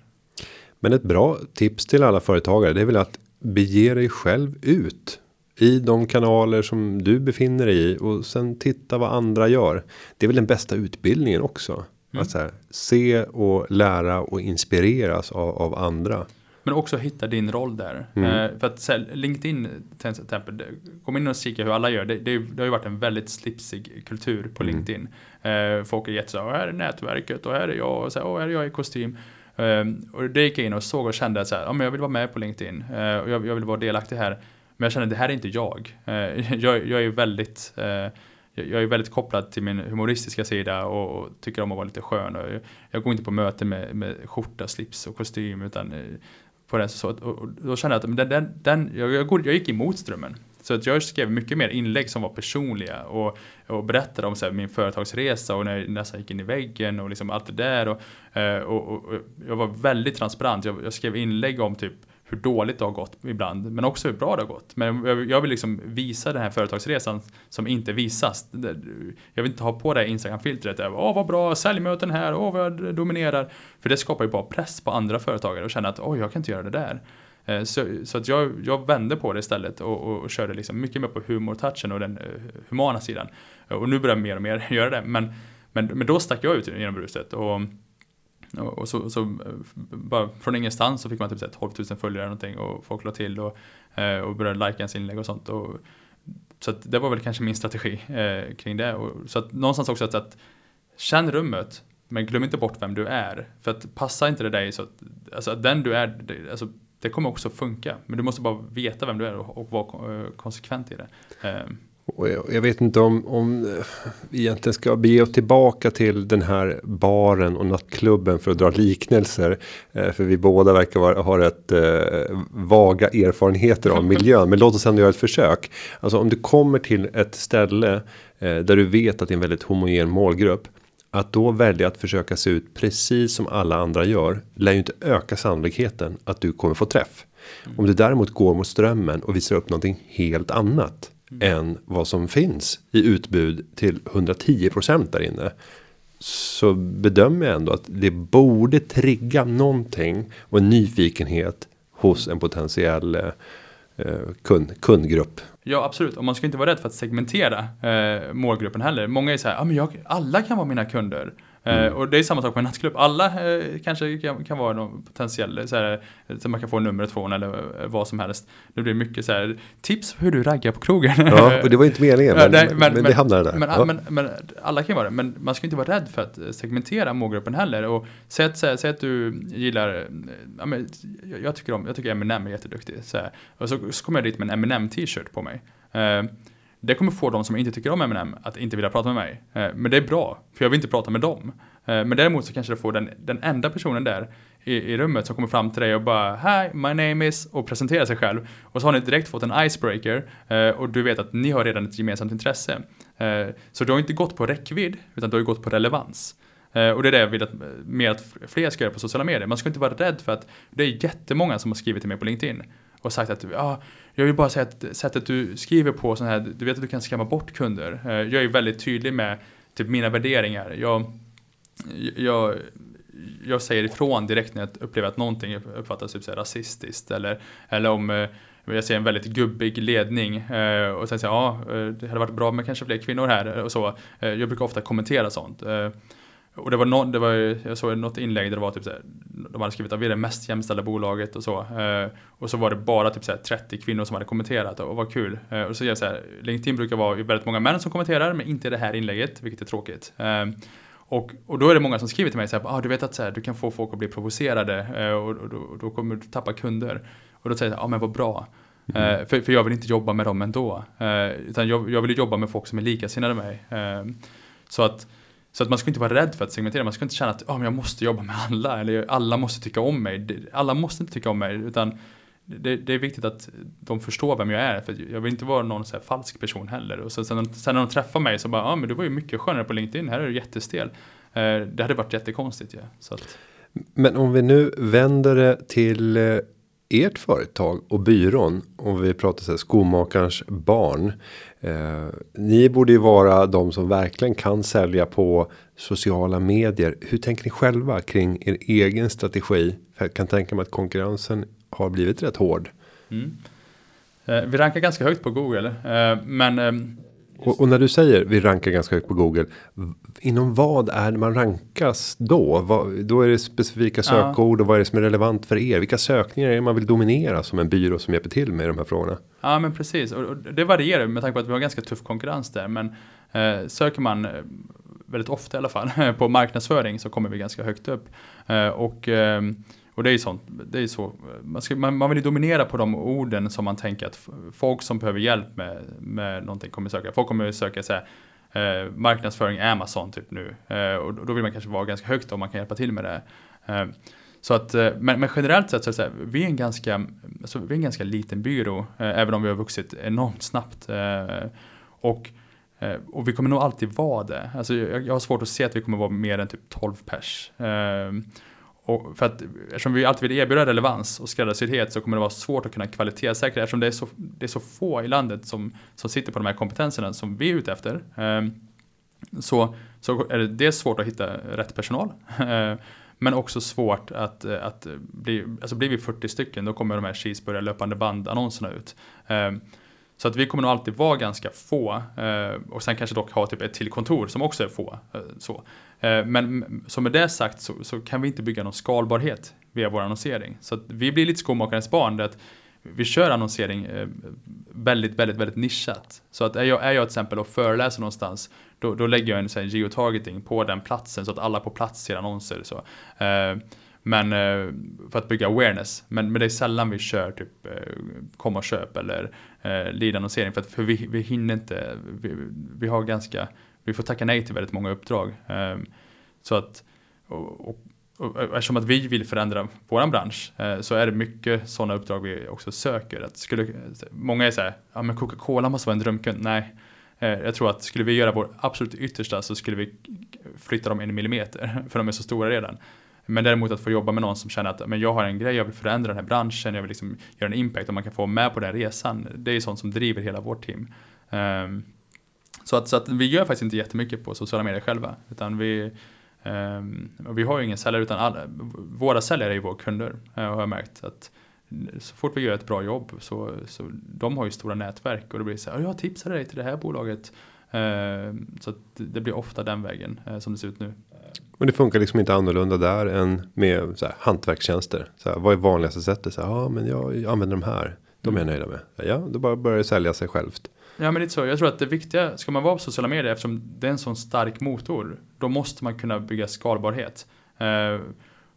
Men ett bra tips till alla företagare. Det är väl att bege dig själv ut. I de kanaler som du befinner dig i. Och sen titta vad andra gör. Det är väl den bästa utbildningen också. Mm. Att här, se och lära och inspireras av, av andra. Men också hitta din roll där. Mm. Eh, för att här, LinkedIn till exempel, kom in och kika hur alla gör. Det, det, det har ju varit en väldigt slipsig kultur på mm. LinkedIn. Eh, folk är jätte så här, är nätverket och här är jag och så här, och här är jag i kostym. Eh, och det gick jag in och såg och kände att ja, men jag vill vara med på LinkedIn eh, och jag, jag, vill vara delaktig här. Men jag kände att det här är inte jag. Eh, jag, jag är väldigt eh, jag är väldigt kopplad till min humoristiska sida och, och tycker om att vara lite skön. Och jag, jag går inte på möten med, med skjorta, slips och kostym utan på det. Så, och, och då kände jag att den, den, den, jag, jag, jag gick emot strömmen. Så att jag skrev mycket mer inlägg som var personliga och, och berättade om så här, min företagsresa och när jag nästan gick in i väggen och liksom allt det där. Och, eh, och, och, och jag var väldigt transparent. Jag, jag skrev inlägg om typ hur dåligt det har gått ibland, men också hur bra det har gått. Men jag vill liksom visa den här företagsresan som inte visas. Jag vill inte ha på det här Instagram-filtret. Åh, vad bra, säljmöten här, åh, vad jag dominerar. För det skapar ju bara press på andra företagare och känna att, oj, jag kan inte göra det där. Eh, så, så att jag, jag vände på det istället och, och, och körde liksom mycket mer på humortouchen och den eh, humana sidan. Och nu börjar jag mer och mer göra det. Men, men, men då stack jag ut genom bruset. Och, och, så, så, eh, bara från ingenstans så fick man typ 12 000 följare någonting och folk la till och, eh, och började likea ens inlägg och sånt. Och, så att det var väl kanske min strategi eh, kring det. Och, så att någonstans också att, att känn rummet men glöm inte bort vem du är. För att passar inte det dig så att, alltså den du är, det, alltså, det kommer också funka. Men du måste bara veta vem du är och, och vara eh, konsekvent i det. Eh, och jag, jag, vet inte om, om eh, vi egentligen ska bege oss tillbaka till den här baren och nattklubben för att dra liknelser. Eh, för vi båda verkar vara, ha rätt eh, vaga erfarenheter av miljön. Men låt oss ändå göra ett försök. Alltså om du kommer till ett ställe eh, där du vet att det är en väldigt homogen målgrupp. Att då välja att försöka se ut precis som alla andra gör lär ju inte öka sannolikheten att du kommer få träff. Om du däremot går mot strömmen och visar upp någonting helt annat mm. än vad som finns i utbud till 110% där inne. Så bedömer jag ändå att det borde trigga någonting och en nyfikenhet hos en potentiell eh, kund, kundgrupp. Ja absolut, och man ska inte vara rädd för att segmentera eh, målgruppen heller. Många är så här, ah, men jag, alla kan vara mina kunder. Eh, mm. och det är samma sak med en nattklubb. Alla eh, kanske kan, kan, vara någon potentiell, så, här, så man kan få numret från eller eh, vad som helst. Det blir mycket så här, tips hur du raggar på krogen. Ja, och det var inte meningen, men, Nej, men, men, men det hamnade där. Men, ja. men, men, alla kan ju vara det, men man ska inte vara rädd för att segmentera målgruppen heller. Och säg att, säg, säg att du gillar, ja, men, jag, tycker om, jag tycker Eminem är jätteduktig. Så här, och så, så kommer jag dit med en Eminem t-shirt på mig. Uh, det kommer få de som inte tycker om Eminem att inte vilja prata med mig. Eh, men det är bra, för jag vill inte prata med dem. Eh, men däremot så kanske det får den, den enda personen där i, i, rummet som kommer fram till dig och bara Hi, my name is och presenterar sig själv. Och så har ni direkt fått en icebreaker eh, och du vet att ni har redan ett gemensamt intresse. Så du har inte gått på räckvidd, utan du har gått på relevans. Och det är det jag vill att, mer att fler ska göra på sociala medier. Man ska inte vara rädd för att det är jättemånga som har skrivit till mig på LinkedIn och sagt att ah, jag vill bara säga att sättet du skriver på sån här, du vet att du kan skrämma bort kunder. Eh, jag är väldigt tydlig med typ mina värderingar. Jag, jag, jag säger ifrån direkt när jag upplever att någonting uppfattas typ så rasistiskt eller, eller om eh, jag ser en väldigt gubbig ledning eh, och sen säger ja, det hade varit bra med kanske fler kvinnor här och så. Jag brukar ofta kommentera sånt. Och det var, no, det var jag såg något inlägg där det var typ såhär, de hade skrivit att vi är det mest jämställda bolaget och så. Eh, och så var det bara typ såhär 30 kvinnor som hade kommenterat och vad kul. Eh, och så jag så här, LinkedIn brukar vara väldigt många män som kommenterar men inte det här inlägget, vilket är tråkigt. Eh, och, och då är det många som skriver till mig såhär, ah, du vet att så här, du kan få folk att bli provocerade eh, och, och, och, då kommer du tappa kunder. Och då säger jag, ja ah, men vad bra. Mm. för, för jag vill inte jobba med dem ändå. Eh, utan jag, jag vill jobba med folk som är likasinnade mig. så att så att man ska inte vara rädd för att segmentera, man ska inte känna att oh, men jag måste jobba med alla, eller alla måste tycka om mig. Alla måste inte tycka om mig, utan det, det, är viktigt att de förstår vem jag är, för jag vill inte vara någon så falsk person heller. Och så, sen, sen när de träffar mig så bara, ja ah, men du var ju mycket skönare på LinkedIn, här är du jättestel. Eh, det hade varit jättekonstigt ju. Ja. Så att... Men om vi nu vänder det till eh, ert företag och byrån om vi pratar så här, skomakarens barn. Eh, ni borde ju vara de som verkligen kan sälja på sociala medier. Hur tänker ni själva kring er egen strategi? För jag kan tänka mig att konkurrensen har blivit rätt hård. Mm. Eh, vi rankar ganska högt på Google, eh, men eh, och, och, när du säger vi rankar ganska högt på Google. Inom vad är det man rankas då? Vad, då är det specifika sökord och vad är det som är relevant för er? Vilka sökningar är det man vill dominera som en byrå som hjälper till med de här frågorna? Ja men precis och, och det varierar med tanke på att vi har ganska tuff konkurrens där. Men eh, söker man eh, väldigt ofta i alla fall på marknadsföring så kommer vi ganska högt upp. Eh, och eh, och det är ju sånt, det är så, man, ska, man, man, vill ju dominera på de orden som man tänker att folk som behöver hjälp med, med någonting kommer söka. Folk kommer söka så här, eh, marknadsföring Amazon typ nu. Eh, och då vill man kanske vara ganska högt om man kan hjälpa till med det. Eh, så att, eh, men, men generellt sett så är det så här, vi är en ganska, alltså, vi är en ganska liten byrå, eh, även om vi har vuxit enormt snabbt. Eh, och, eh, och vi kommer nog alltid vara det. Alltså, jag, jag har svårt att se att vi kommer vara mer än typ 12 pers. Eh, och för att eftersom vi alltid vill erbjuda relevans och skräddarsyddhet så kommer det vara svårt att kunna kvalitetssäkra eftersom det är så, det är så få i landet som, som sitter på de här kompetenserna som vi är ute efter. Ehm, så, så är det dels svårt att hitta rätt personal. Eh, men också svårt att, att bli, alltså blir vi 40 stycken då kommer de här cheeseburgare löpande band annonserna ut. Ehm, så att vi kommer nog alltid vara ganska få eh, och sen kanske dock ha typ ett till kontor som också är få. Eh, så. Eh, men som med det sagt så, så, kan vi inte bygga någon skalbarhet via vår annonsering. Så att vi blir lite skomakarens barn. Att vi kör annonsering eh, väldigt, väldigt, väldigt nischat. Så att är jag, är jag till exempel och föreläser någonstans, då, då lägger jag en sån geotargeting på den platsen så att alla på plats ser annonser. Så. Eh, men för att bygga awareness. Men, men det är sällan vi kör typ kom och köp eller lead-annonsering. För, att, för vi, vi hinner inte, vi, vi har ganska, vi får tacka nej till väldigt många uppdrag. Ehm, så att, och, och, och, eftersom att vi vill förändra vår bransch eh, så är det mycket sådana uppdrag vi också söker. Att skulle, många är så här, ja men Coca-Cola måste vara en drömkund. Nej, eh, jag tror att skulle vi göra vår absolut yttersta så skulle vi flytta dem en millimeter, för de är så stora redan. Men däremot att få jobba med någon som känner att men jag har en grej, jag vill förändra den här branschen, jag vill liksom göra en impact och man kan få med på den resan. Det är sånt som driver hela vårt team. Um, så, att, så att vi gör faktiskt inte jättemycket på sociala medier själva. Utan vi, um, vi har ju ingen säljare utan alla, våra säljare är ju våra kunder. Uh, har jag märkt. Att så fort vi gör ett bra jobb så, så de har ju stora nätverk och det blir så här, jag tipsar dig till det här bolaget. Uh, så det blir ofta den vägen uh, som det ser ut nu. Men det funkar liksom inte annorlunda där än med så här, hantverkstjänster. Så här, vad är vanligaste sättet? Så här, ja, men jag använder de här. De är jag nöjda med. Ja, då bara börjar det sälja sig självt. Ja, men det är så. Jag tror att det viktiga, ska man vara på sociala medier eftersom det är en sån stark motor, då måste man kunna bygga skalbarhet. Uh,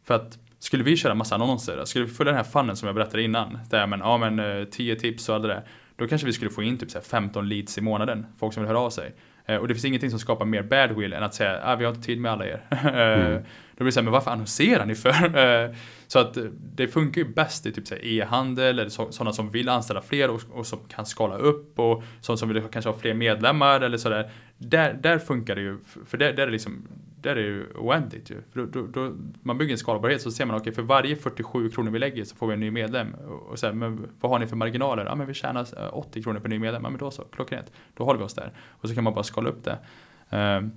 för att skulle vi köra massa annonser, skulle vi följa den här funnen som jag berättade innan, där men, ja men eh, 10 tips och allt det där, då kanske vi skulle få in typ så 15 leads i månaden, folk som vill höra av sig. Eh, och det finns ingenting som skapar mer badwill än att säga ah, vi har inte tid med alla er. Eh, mm. Då blir det så här, men varför annonserar ni för? Eh, så att det funkar ju bäst i typ e-handel eller sådana som vill anställa fler och, och som kan skala upp och sådana som vill kanske ha fler medlemmar eller sådär. Där, där funkar det ju, för där, där är det liksom där är det ju oändligt ju. För då, då, då, man bygger en skalbarhet så ser man okej okay, för varje 47 kronor vi lägger så får vi en ny medlem. Och, sen, men vad har ni för marginaler? Ja men vi tjänar eh, 80 kronor per ny medlem. Ja men då så, klockrent. Då håller vi oss där. Och så kan man bara skala upp det. Ehm,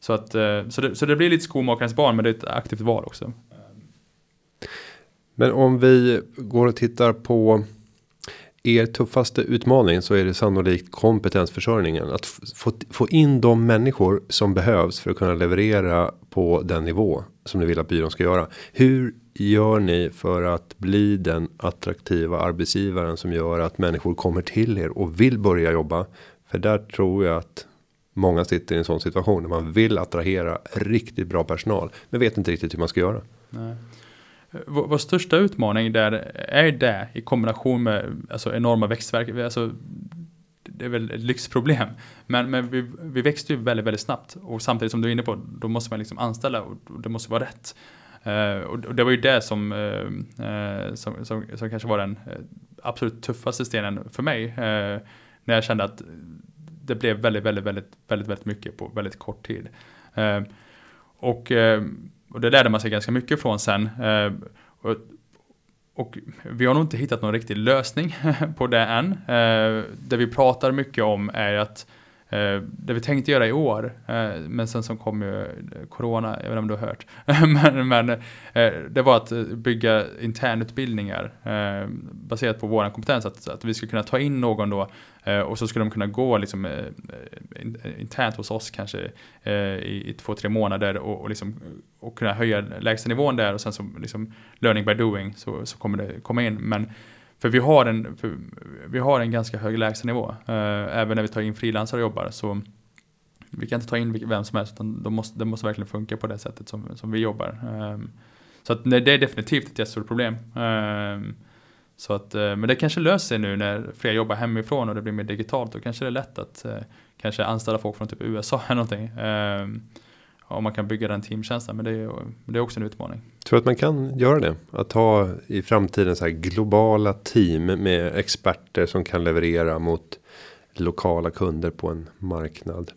så, att, eh, så, det, så det blir lite skomakarens barn men det är ett aktivt val också. Men om vi går och tittar på er tuffaste utmaning så är det sannolikt kompetensförsörjningen. Att få, få in de människor som behövs för att kunna leverera på den nivå som ni vill att byrån ska göra. Hur gör ni för att bli den attraktiva arbetsgivaren som gör att människor kommer till er och vill börja jobba? För där tror jag att många sitter i en sån situation där man vill attrahera riktigt bra personal men vet inte riktigt hur man ska göra. Nej. Vår, vår, största utmaning där är det i kombination med alltså, enorma växtverk. Alltså, det är väl ett lyxproblem. Men, men vi, vi växte ju väldigt, väldigt snabbt. Och samtidigt som du är inne på, då måste man liksom anställa och det måste vara rätt. Uh, och det var ju det som, uh, uh, som, som, som, kanske var den absolut tuffaste stenen för mig. när jag kände att det blev väldigt, väldigt, väldigt, väldigt, väldigt mycket på väldigt kort tid. och och det lärde man sig ganska mycket från sen. Eh, och, och vi har nog inte hittat någon riktig lösning på det än. Eh, det vi pratar mycket om är att Eh, det vi tänkte göra i år, eh, men sen som kom ju eh, Corona, jag vet inte om du har hört. men, men eh, det var att eh, bygga internutbildningar baserat på vår kompetens. Att, att vi skulle kunna ta in någon då och så skulle de kunna gå liksom, internt hos oss kanske i, i två, tre månader och, och, liksom, och kunna höja lägstanivån där och sen så liksom learning by doing så, så kommer det komma in. Men för vi har en, vi har en ganska hög lägstanivå. Eh, även när vi tar in frilansare och jobbar. Så vi kan inte ta in vem som helst. Utan de måste, det måste verkligen funka på det sättet som, som vi jobbar. Ehm, så att, det är definitivt ett jättestort problem. Ehm, så att, eh, men det kanske löser sig nu när fler jobbar hemifrån och det blir mer digitalt. Då kanske det är lätt att eh, kanske anställa folk från typ USA eller någonting. Ehm, om man kan bygga den teamkänslan. Men det är, det är också en utmaning. Tror att man kan göra det? Att ha i framtiden så här globala team med experter som kan leverera mot lokala kunder på en marknad.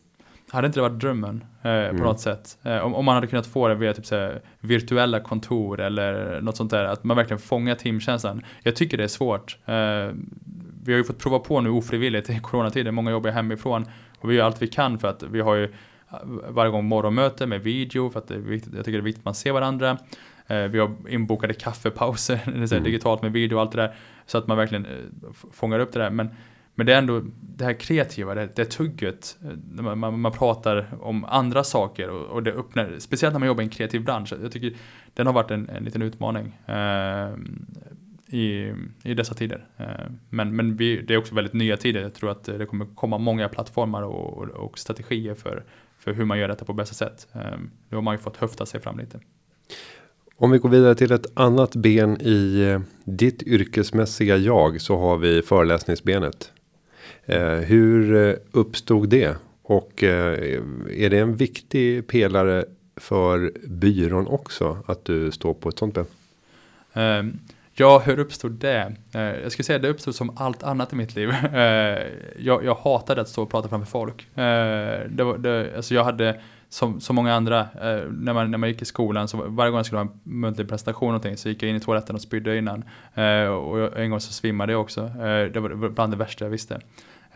Hade inte det varit drömmen eh, på mm. något sätt? Eh, om, om, man hade kunnat få det via typ såhär, virtuella kontor eller något sånt där. Att man verkligen fångar teamkänslan. Jag tycker det är svårt. Eh, vi har ju fått prova på nu ofrivilligt i coronatiden. Många jobbar hemifrån. Och vi gör allt vi kan för att vi har ju varje gång morgonmöte med video för att det är viktigt, jag tycker det är viktigt att man ser varandra. Eh, vi har inbokade kaffepauser, mm. digitalt med video och allt det där. Så att man verkligen eh, fångar upp det där. Men, men det är ändå det här kreativa, det, det tugget. Eh, man, man, man, pratar om andra saker och, och, det öppnar, speciellt när man jobbar i en kreativ bransch. Jag tycker den har varit en, en liten utmaning. Eh, i, i dessa tider. Men, men vi, det är också väldigt nya tider. Jag tror att det kommer komma många plattformar och, och, och strategier för, för hur man gör detta på bästa sätt. Ehm, nu har man ju fått höfta sig fram lite. Om vi går vidare till ett annat ben i eh, ditt yrkesmässiga jag så har vi föreläsningsbenet. Eh, hur eh, uppstod det? Och är det en viktig pelare för byrån också att du står på ett sånt ben? Um, Ja, hur uppstod det? Eh, jag skulle säga det uppstod som allt annat i mitt liv. Eh, jag, jag hatade att stå och prata framför folk. Eh, det var, det, alltså jag hade, som så många andra, när, man, när man gick i skolan, så varje gång jag skulle ha en muntlig presentation någonting, så gick jag in i toaletten och spydde innan. Och en gång så svimmade jag också. Det var bland det värsta jag visste.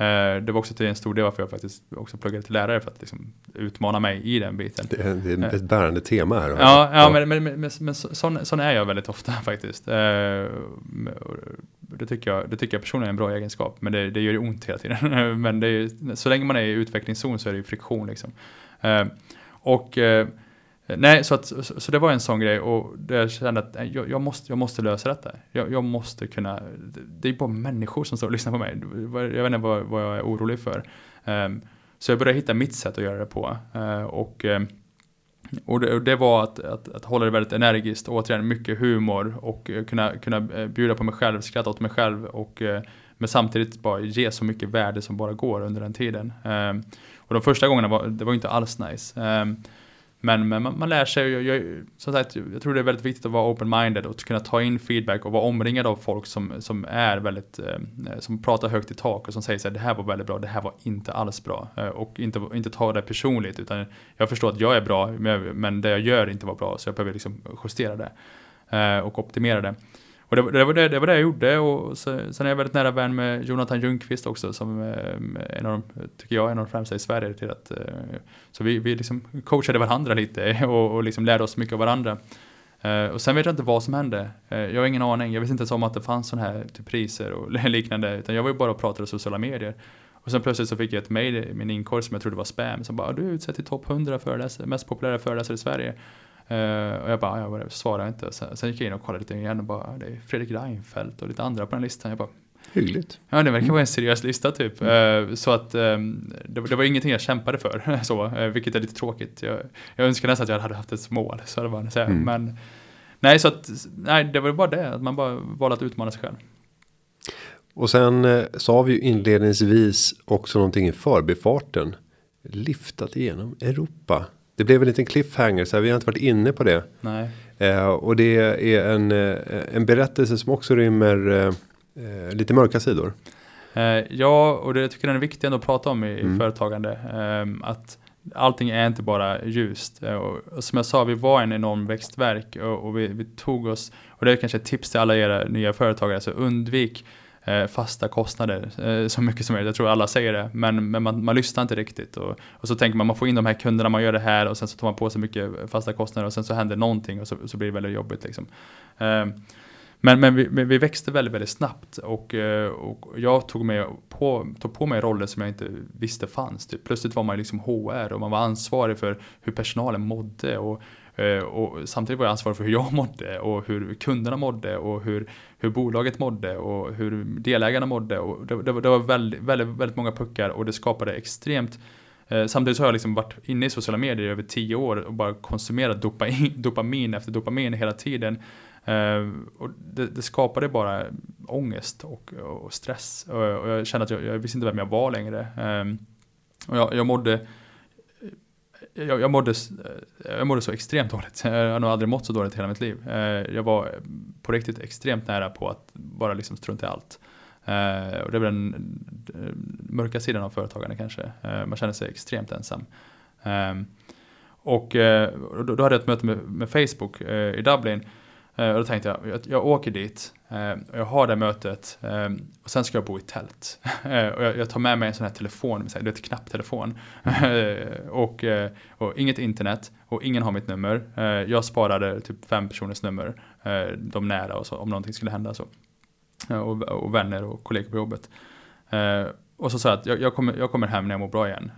Eh, det var också till en stor del varför jag faktiskt också pluggade till lärare för att liksom utmana mig i den biten. Det är, det är ett bärande tema här. Ja, ja, ja. men, men, men, men, sån, sån, är jag väldigt ofta faktiskt. Eh, det tycker, jag, det tycker jag personligen är en bra egenskap, men det, det gör ju ont hela tiden. men är, så länge man är i utvecklingszon så är det ju friktion liksom. Eh, och Eh, nej, så, att, så, så, det var en sån grej och där jag kände att jag, jag, måste, jag måste lösa detta. Jag, jag, måste kunna, det är bara människor som står och lyssnar på mig. Jag vet inte vad, vad jag är orolig för. Um, så jag började hitta mitt sätt att göra det på. Uh, och, ehm, och, det, och det, var att, att, att, hålla det väldigt energiskt, återigen mycket humor och eh, kunna, kunna bjuda på mig själv, skratta åt mig själv och uh, men samtidigt bara ge så mycket värde som bara går under den tiden. Um, och de första gångerna var det var inte alls nice. Men, men man, man, lär sig, jag, jag, som sagt, jag tror det är väldigt viktigt att vara open-minded och att kunna ta in feedback och vara omringad av folk som, som är väldigt, eh, som pratar högt i tak och som säger så här, det här var väldigt bra, det här var inte alls bra. Eh, och inte, inte ta det personligt, utan jag förstår att jag är bra, men det jag gör inte var bra, så jag behöver liksom justera det eh, och optimera det. Och det, det, var det, det, var det jag gjorde och sen är jag väldigt nära vän med Jonathan Ljungqvist också som eh, en av de, tycker jag, är en av de främsta i Sverige till att, eh, så vi, vi liksom coachade varandra lite och, och liksom lärde oss mycket av varandra. Uh, och sen vet jag inte vad som hände. Uh, jag har ingen aning. Jag visste inte ens om att det fanns sådana här typ priser och liknande. Utan jag var ju bara och pratade i sociala medier. Och sen plötsligt så fick jag ett mail i min inkorg som jag trodde var spam. Som bara, du är utsedd till topp 100 föreläsare, mest populära föreläsare i Sverige. Uh, och jag bara, jag svarade inte. Sen, sen, gick jag in och kollade lite igen och bara, det är Fredrik Reinfeldt och lite andra på den listan. Jag bara, Hyggligt. Ja, det verkar vara en seriös lista typ. Mm. Uh, så att um, det, det, var ingenting jag kämpade för, så, uh, vilket är lite tråkigt. Jag, jag önskar nästan att jag hade haft ett mål, så det var säga. Mm. Men nej, så att, nej, det var bara det, att man bara valde att utmana sig själv. Och sen sa vi ju inledningsvis också någonting i förbifarten. Liftat igenom Europa. Det blev en liten cliffhanger så här, vi har inte varit inne på det. Nej. Eh, och det är en, eh, en berättelse som också rymmer eh, eh, lite mörka sidor. Eh, ja, och det tycker jag är viktigt ändå att prata om i, mm. företagande. Eh, att allting är inte bara ljust. Och, som jag sa, vi var en enorm växtverk och, och vi, vi, tog oss, och det är kanske ett tips till alla era nya företagare, så undvik Eh, Eh, fasta kostnader eh, så mycket som möjligt. Jag tror alla säger det, men, men man, man lyssnar inte riktigt. Och, och, så tänker man, man får in de här kunderna, man gör det här och sen så tar man på sig mycket fasta kostnader och sen så händer någonting och så, så blir det väldigt jobbigt. Liksom. Eh, men, men vi, vi, växte väldigt, väldigt snabbt och, eh, och jag tog, med på, tog på mig roller som jag inte visste fanns. Typ. Plötsligt var man liksom HR och man var ansvarig för hur personalen mådde och eh, och samtidigt var jag ansvarig för hur jag mådde och hur kunderna mådde och hur, hur bolaget mådde och hur delägarna mådde. Och det, det, det var väldigt, väldigt, väldigt många puckar och det skapade extremt eh, Samtidigt så har jag liksom varit inne i sociala medier i över tio år och bara konsumerat dopamin, dopamin efter dopamin hela tiden. Eh, och det, det, skapade bara ångest och, och stress. Och, jag kände att jag, jag visste inte vem jag var längre. Eh, och jag, jag mådde Eh, jag, jag, mådde, eh, jag mådde så extremt dåligt. Jag har nog aldrig mått så dåligt i hela mitt liv. Eh, jag var på riktigt extremt nära på att bara liksom strunta i allt. Och det är väl den mörka sidan av företagande kanske. Man känner sig extremt ensam. Ehm, och då hade jag ett möte med, med Facebook i Dublin Eh, och då tänkte jag, jag, jag åker dit, eh, och jag har det mötet eh, och sen ska jag bo i tält. Eh, och jag, jag, tar med mig en sån här telefon, du vet knapptelefon. och, eh, och inget internet och ingen har mitt nummer. jag sparade typ fem personers nummer, de nära och så, om någonting skulle hända. så. Och, och vänner och kollegor på jobbet. och så sa jag att jag, jag, kommer, jag kommer hem när jag mår bra igen.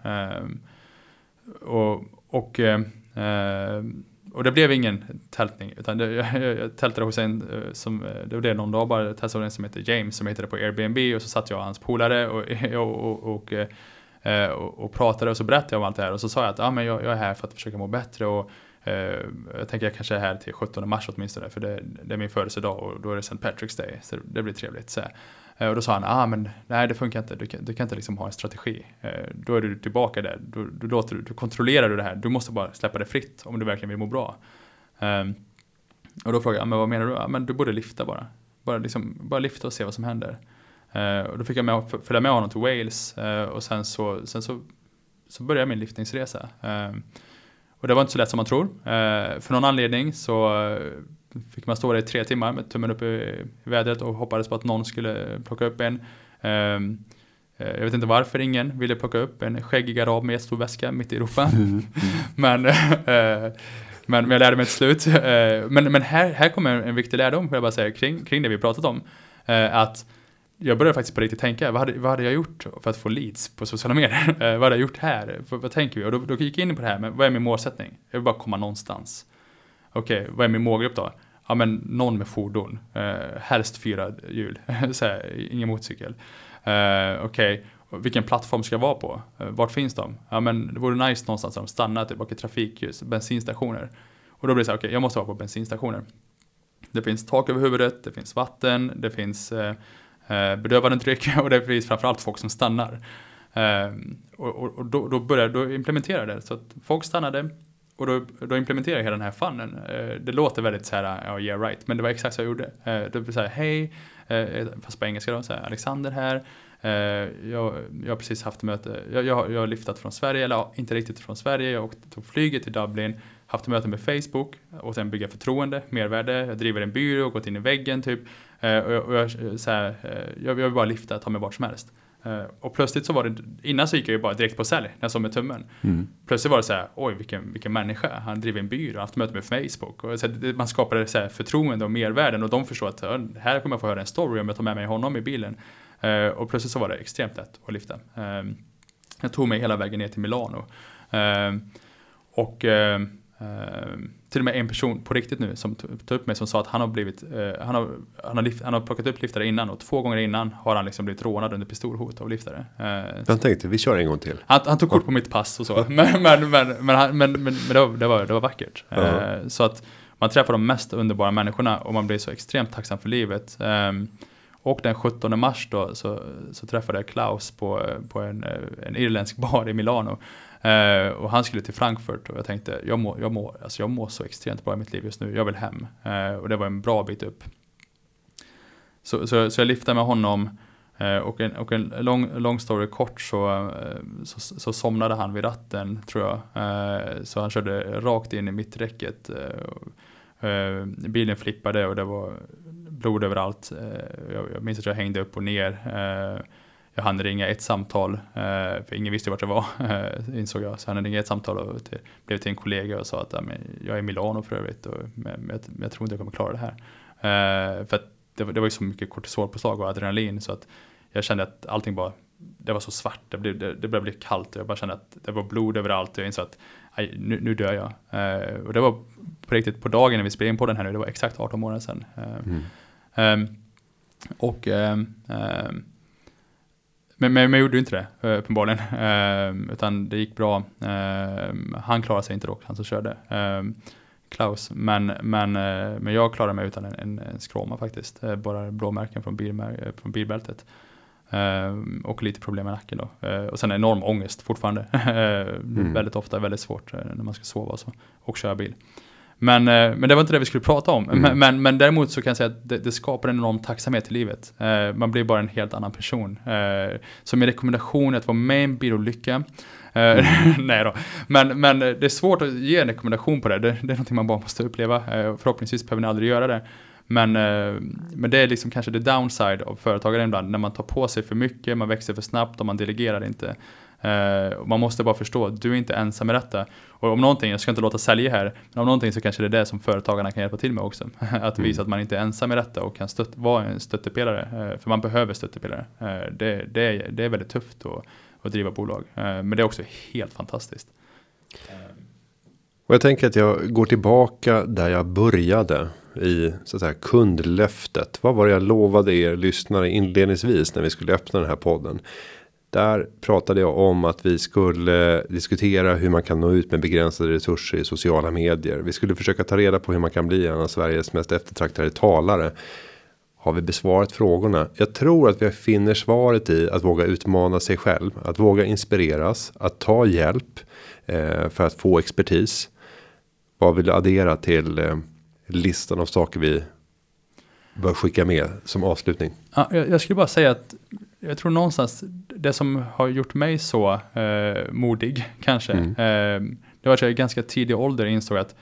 och och och det blev ingen tältning, utan det, jag, jag tältade hos en eh, som, eh, det blev någon dag bara, testade en som heter James som hittade på Airbnb och så satt jag och hans polare och, och, och, eh, och, och pratade och så berättade jag om allt det här och så sa jag att ah, men jag, jag är här för att försöka må bättre och jag tänker jag kanske är här till 17 mars åtminstone för det, det är min födelsedag och då är det St. Patrick's Day så det blir trevligt. Så. Eh, och då sa han, ah, men nej det funkar inte, du kan, du kan inte liksom ha en strategi. Eh, då är du tillbaka där, du, du, låter, du kontrollerar du det här, du måste bara släppa det fritt om du verkligen vill må bra. Ehm, och då frågade jag, men vad menar du? Ja, men du borde lyfta bara. Bara, liksom, bara lyfta och se vad som händer. Eh, och då fick jag med, följa med honom till Wales och sen så, sen så, så började min lyftningsresa. Ehm, och det var inte så lätt som man tror. för någon anledning så fick man stå där i tre timmar med tummen upp i, vädret och hoppades på att någon skulle plocka upp en. jag vet inte varför ingen ville plocka upp en skäggig arab med jättestor väska mitt i Europa. Mm. men men, men jag lärde mig till slut. Eh, men, men här, här kommer en viktig lärdom, får jag bara säga, kring, kring det vi pratat om. Eh, att jag började faktiskt på riktigt tänka, vad hade, vad hade jag gjort för att få leads på sociala medier? Eh, vad hade jag gjort här? Vad, vad tänker vi? Och då, då gick jag in på det här, men vad är min målsättning? Jag vill bara komma någonstans. Okej, okay, vad är min målgrupp då? Ja men någon med fordon, eh, helst fyra hjul, ingen motorcykel. Eh, Okej, okay vilken plattform ska jag vara på? Eh, vart finns de? Ja men det vore nice någonstans där de stannar, typ bakom trafikljus, bensinstationer. Och då blir det så här, okej okay, jag måste vara på bensinstationer. Det finns tak över huvudet, det finns vatten, det finns eh, eh bedövande dryck och det finns framförallt folk som stannar. Eh, och, och, och då, då började då implementerade det, så att folk stannade och då, då implementerade jag hela den här funnen. Eh, det låter väldigt så här, ja yeah right, men det var exakt så jag gjorde. Eh, det var så här, hej, eh, fast på engelska då, så här, Alexander här, jag, jag har precis haft möte, jag, jag, jag har lyftat från Sverige, eller inte riktigt från Sverige, jag åkte, tog flyget till Dublin, haft möte med Facebook och sen bygga förtroende, mervärde, jag driver en byrå, gått in i väggen typ. Och jag, och jag, så här, eh, jag, vill bara lyfta, ta mig vart som helst. Och plötsligt så var det, innan så gick jag ju bara direkt på sälj när jag såg med tummen. Mm. Plötsligt var det så här, oj vilken, vilken människa, han driver en byrå, haft möte med Facebook. Och så här, man skapade så här förtroende och mervärden och de förstår att här kommer jag få höra en story om jag tar med mig honom i bilen. Eh, och plötsligt så var det extremt lätt att lyfta. Ehm, jag tog mig hela vägen ner till Milano. Ehm, och ehm, till och med en person på riktigt nu som tog upp mig som sa att han har blivit, eh, han har, han har, lift, han har plockat upp liftare innan och två gånger innan har han liksom blivit rånad under pistolhot av liftare. Jag tänkte, vi kör en gång till. Han, han tog kort på mitt pass och så, men, men, men, men, men, men, det, var, det, var, det var vackert. Uh -huh. Så att man träffar de mest underbara människorna och man blir så extremt tacksam för livet. Och den 17 mars då så, så träffade jag Klaus på, på en, en irländsk bar i Milano. Eh, och han skulle till Frankfurt och jag tänkte, jag mår, jag, må, alltså jag må så extremt bra i mitt liv just nu, jag vill hem. Eh, och det var en bra bit upp. Så, så, så jag liftade med honom eh, och en, och en lång, lång story kort så, eh, så, så somnade han vid ratten tror jag. Eh, så han körde rakt in i mitträcket. Eh, eh bilen flippade och det var blod överallt. Eh, jag, jag minns att jag hängde upp och ner. Eh, Eh, jag hann ringa ett samtal, eh, för ingen visste vart jag var, insåg jag. Så jag hann ringa ett samtal och till, blev till en kollega och sa att jag är i Milano för övrigt, och, men, men, jag tror inte jag kommer klara det här. För att det, det var ju så mycket kortisolpåslag och adrenalin så att jag kände att allting bara, det var så svart, det, blev, det, det började bli kallt och jag bara kände att det var blod överallt och jag insåg att aj, nu, nu dör jag. och det var på riktigt på dagen när vi spelade in på den här nu, det var exakt 18 månader sedan. Mm. Um, och um, um, men, men, jag gjorde ju inte det uh, uppenbarligen. Uh, utan det gick bra. Uh, han klarade sig inte dock, han som körde. Klaus. Men, men, uh, men jag klarade mig utan en, en, en skråma faktiskt. bara blåmärken från, bilmär, från bilbältet. och lite problem med nacken då. och sen enorm ångest fortfarande. mm. Väldigt ofta väldigt svårt när man ska sova och så. Och köra bil. Men, men det var inte det vi skulle prata om. Mm. Men, men, men, däremot så kan jag säga att det, det skapar en enorm tacksamhet i livet. man blir bara en helt annan person. så min rekommendation är att vara med i en bilolycka. Mm. Nej då. Men, men det är svårt att ge en rekommendation på det. Det, det är någonting man bara måste uppleva. förhoppningsvis behöver ni aldrig göra det. Men, eh, men det är liksom kanske det downside av företagare ibland, när man tar på sig för mycket, man växer för snabbt och man delegerar inte. Uh, man måste bara förstå att du är inte ensam med detta. Och om någonting, jag ska inte låta sälja här, men om någonting så kanske det är det som företagarna kan hjälpa till med också. att visa mm. att man inte är ensam med detta och kan stött, vara en stöttepelare. Uh, för man behöver stöttepelare. Uh, det, det, är, det är väldigt tufft att, att driva bolag. men det är också helt fantastiskt. Och jag tänker att jag går tillbaka där jag började i så att säga kundlöftet. Vad var det jag lovade er lyssnare inledningsvis när vi skulle öppna den här podden? Där pratade jag om att vi skulle diskutera hur man kan nå ut med begränsade resurser i sociala medier. Vi skulle försöka ta reda på hur man kan bli en av Sveriges mest eftertraktade talare. Har vi besvarat frågorna? Jag tror att vi finner svaret i att våga utmana sig själv, att våga inspireras, att ta hjälp eh, för att få expertis. Vad vill du addera till eh, listan av saker vi bör skicka med som avslutning? Ja, jag, jag skulle bara säga att jag tror någonstans det som har gjort mig så eh, modig kanske. Mm. Eh, det var att jag i ganska tidig ålder insåg att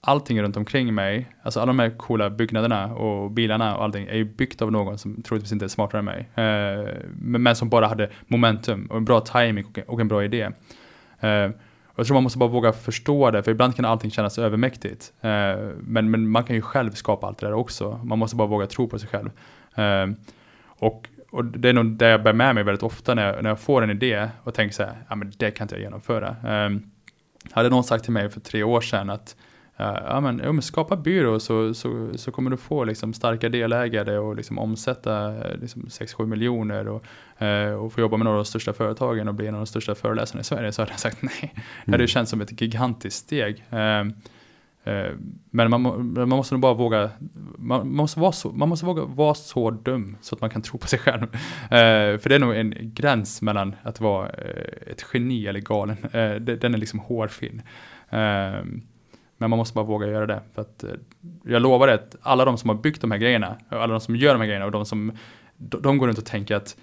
allting runt omkring mig, alltså alla de här coola byggnaderna och bilarna och allting är ju byggt av någon som troligtvis inte är smartare än mig. Eh, men, som bara hade momentum och en bra timing och, och en bra idé. Eh, jag tror man måste bara våga förstå det, för ibland kan allting kännas övermäktigt. Eh, men, men man kan ju själv skapa allt det där också. Man måste bara våga tro på sig själv. Eh, och, och det är nog det jag bär med mig väldigt ofta när jag, när jag får en idé och tänker så här, ja men det kan inte jag genomföra. Eh, hade någon sagt till mig för tre år sedan att ja, men, ja, men skapa byrå så, så, så kommer du få liksom, starka delägare och liksom, omsätta liksom, 6-7 miljoner och, eh, och få jobba med några av de största företagen och bli en av de största föreläsarna i Sverige så hade jag sagt nej. Mm. Det hade känts som ett gigantiskt steg. Eh, eh, Eh, men man, man, måste nog bara våga, man måste, vara så, man måste våga vara så dum så att man kan tro på sig själv. Eh, för det är nog en gräns mellan att vara eh, ett geni eller galen. Eh, den är liksom hårfin. Eh, men man måste bara våga göra det. För att, eh, jag lovar att alla de som har byggt de här grejerna, alla de som gör de här grejerna och de som de, de går runt och tänker att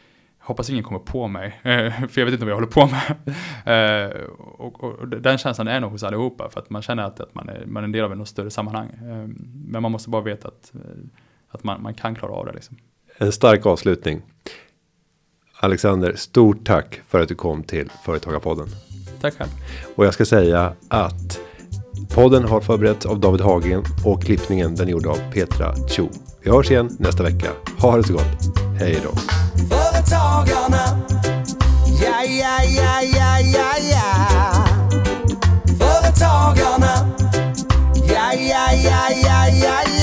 hoppas ingen kommer på mig, eh, för jag vet inte vad jag håller på med. Eh, och, och, den känslan är nog hos allihopa, för att man känner att, att man, är, man är en del av något större sammanhang. Men man måste bara veta att, att man, man kan klara av det. Liksom. En stark avslutning. Alexander, stort tack för att du kom till Företagarpodden. Tack själv. Och jag ska säga att Podden har förberetts av David Hagen och klippningen den är gjord av Petra Cho. Vi hörs igen nästa vecka. Ha det så gott. Hej då. Företagarna. Ja, ja, ja, ja, ja, ja. Företagarna. Ja, ja, ja, ja, ja, ja.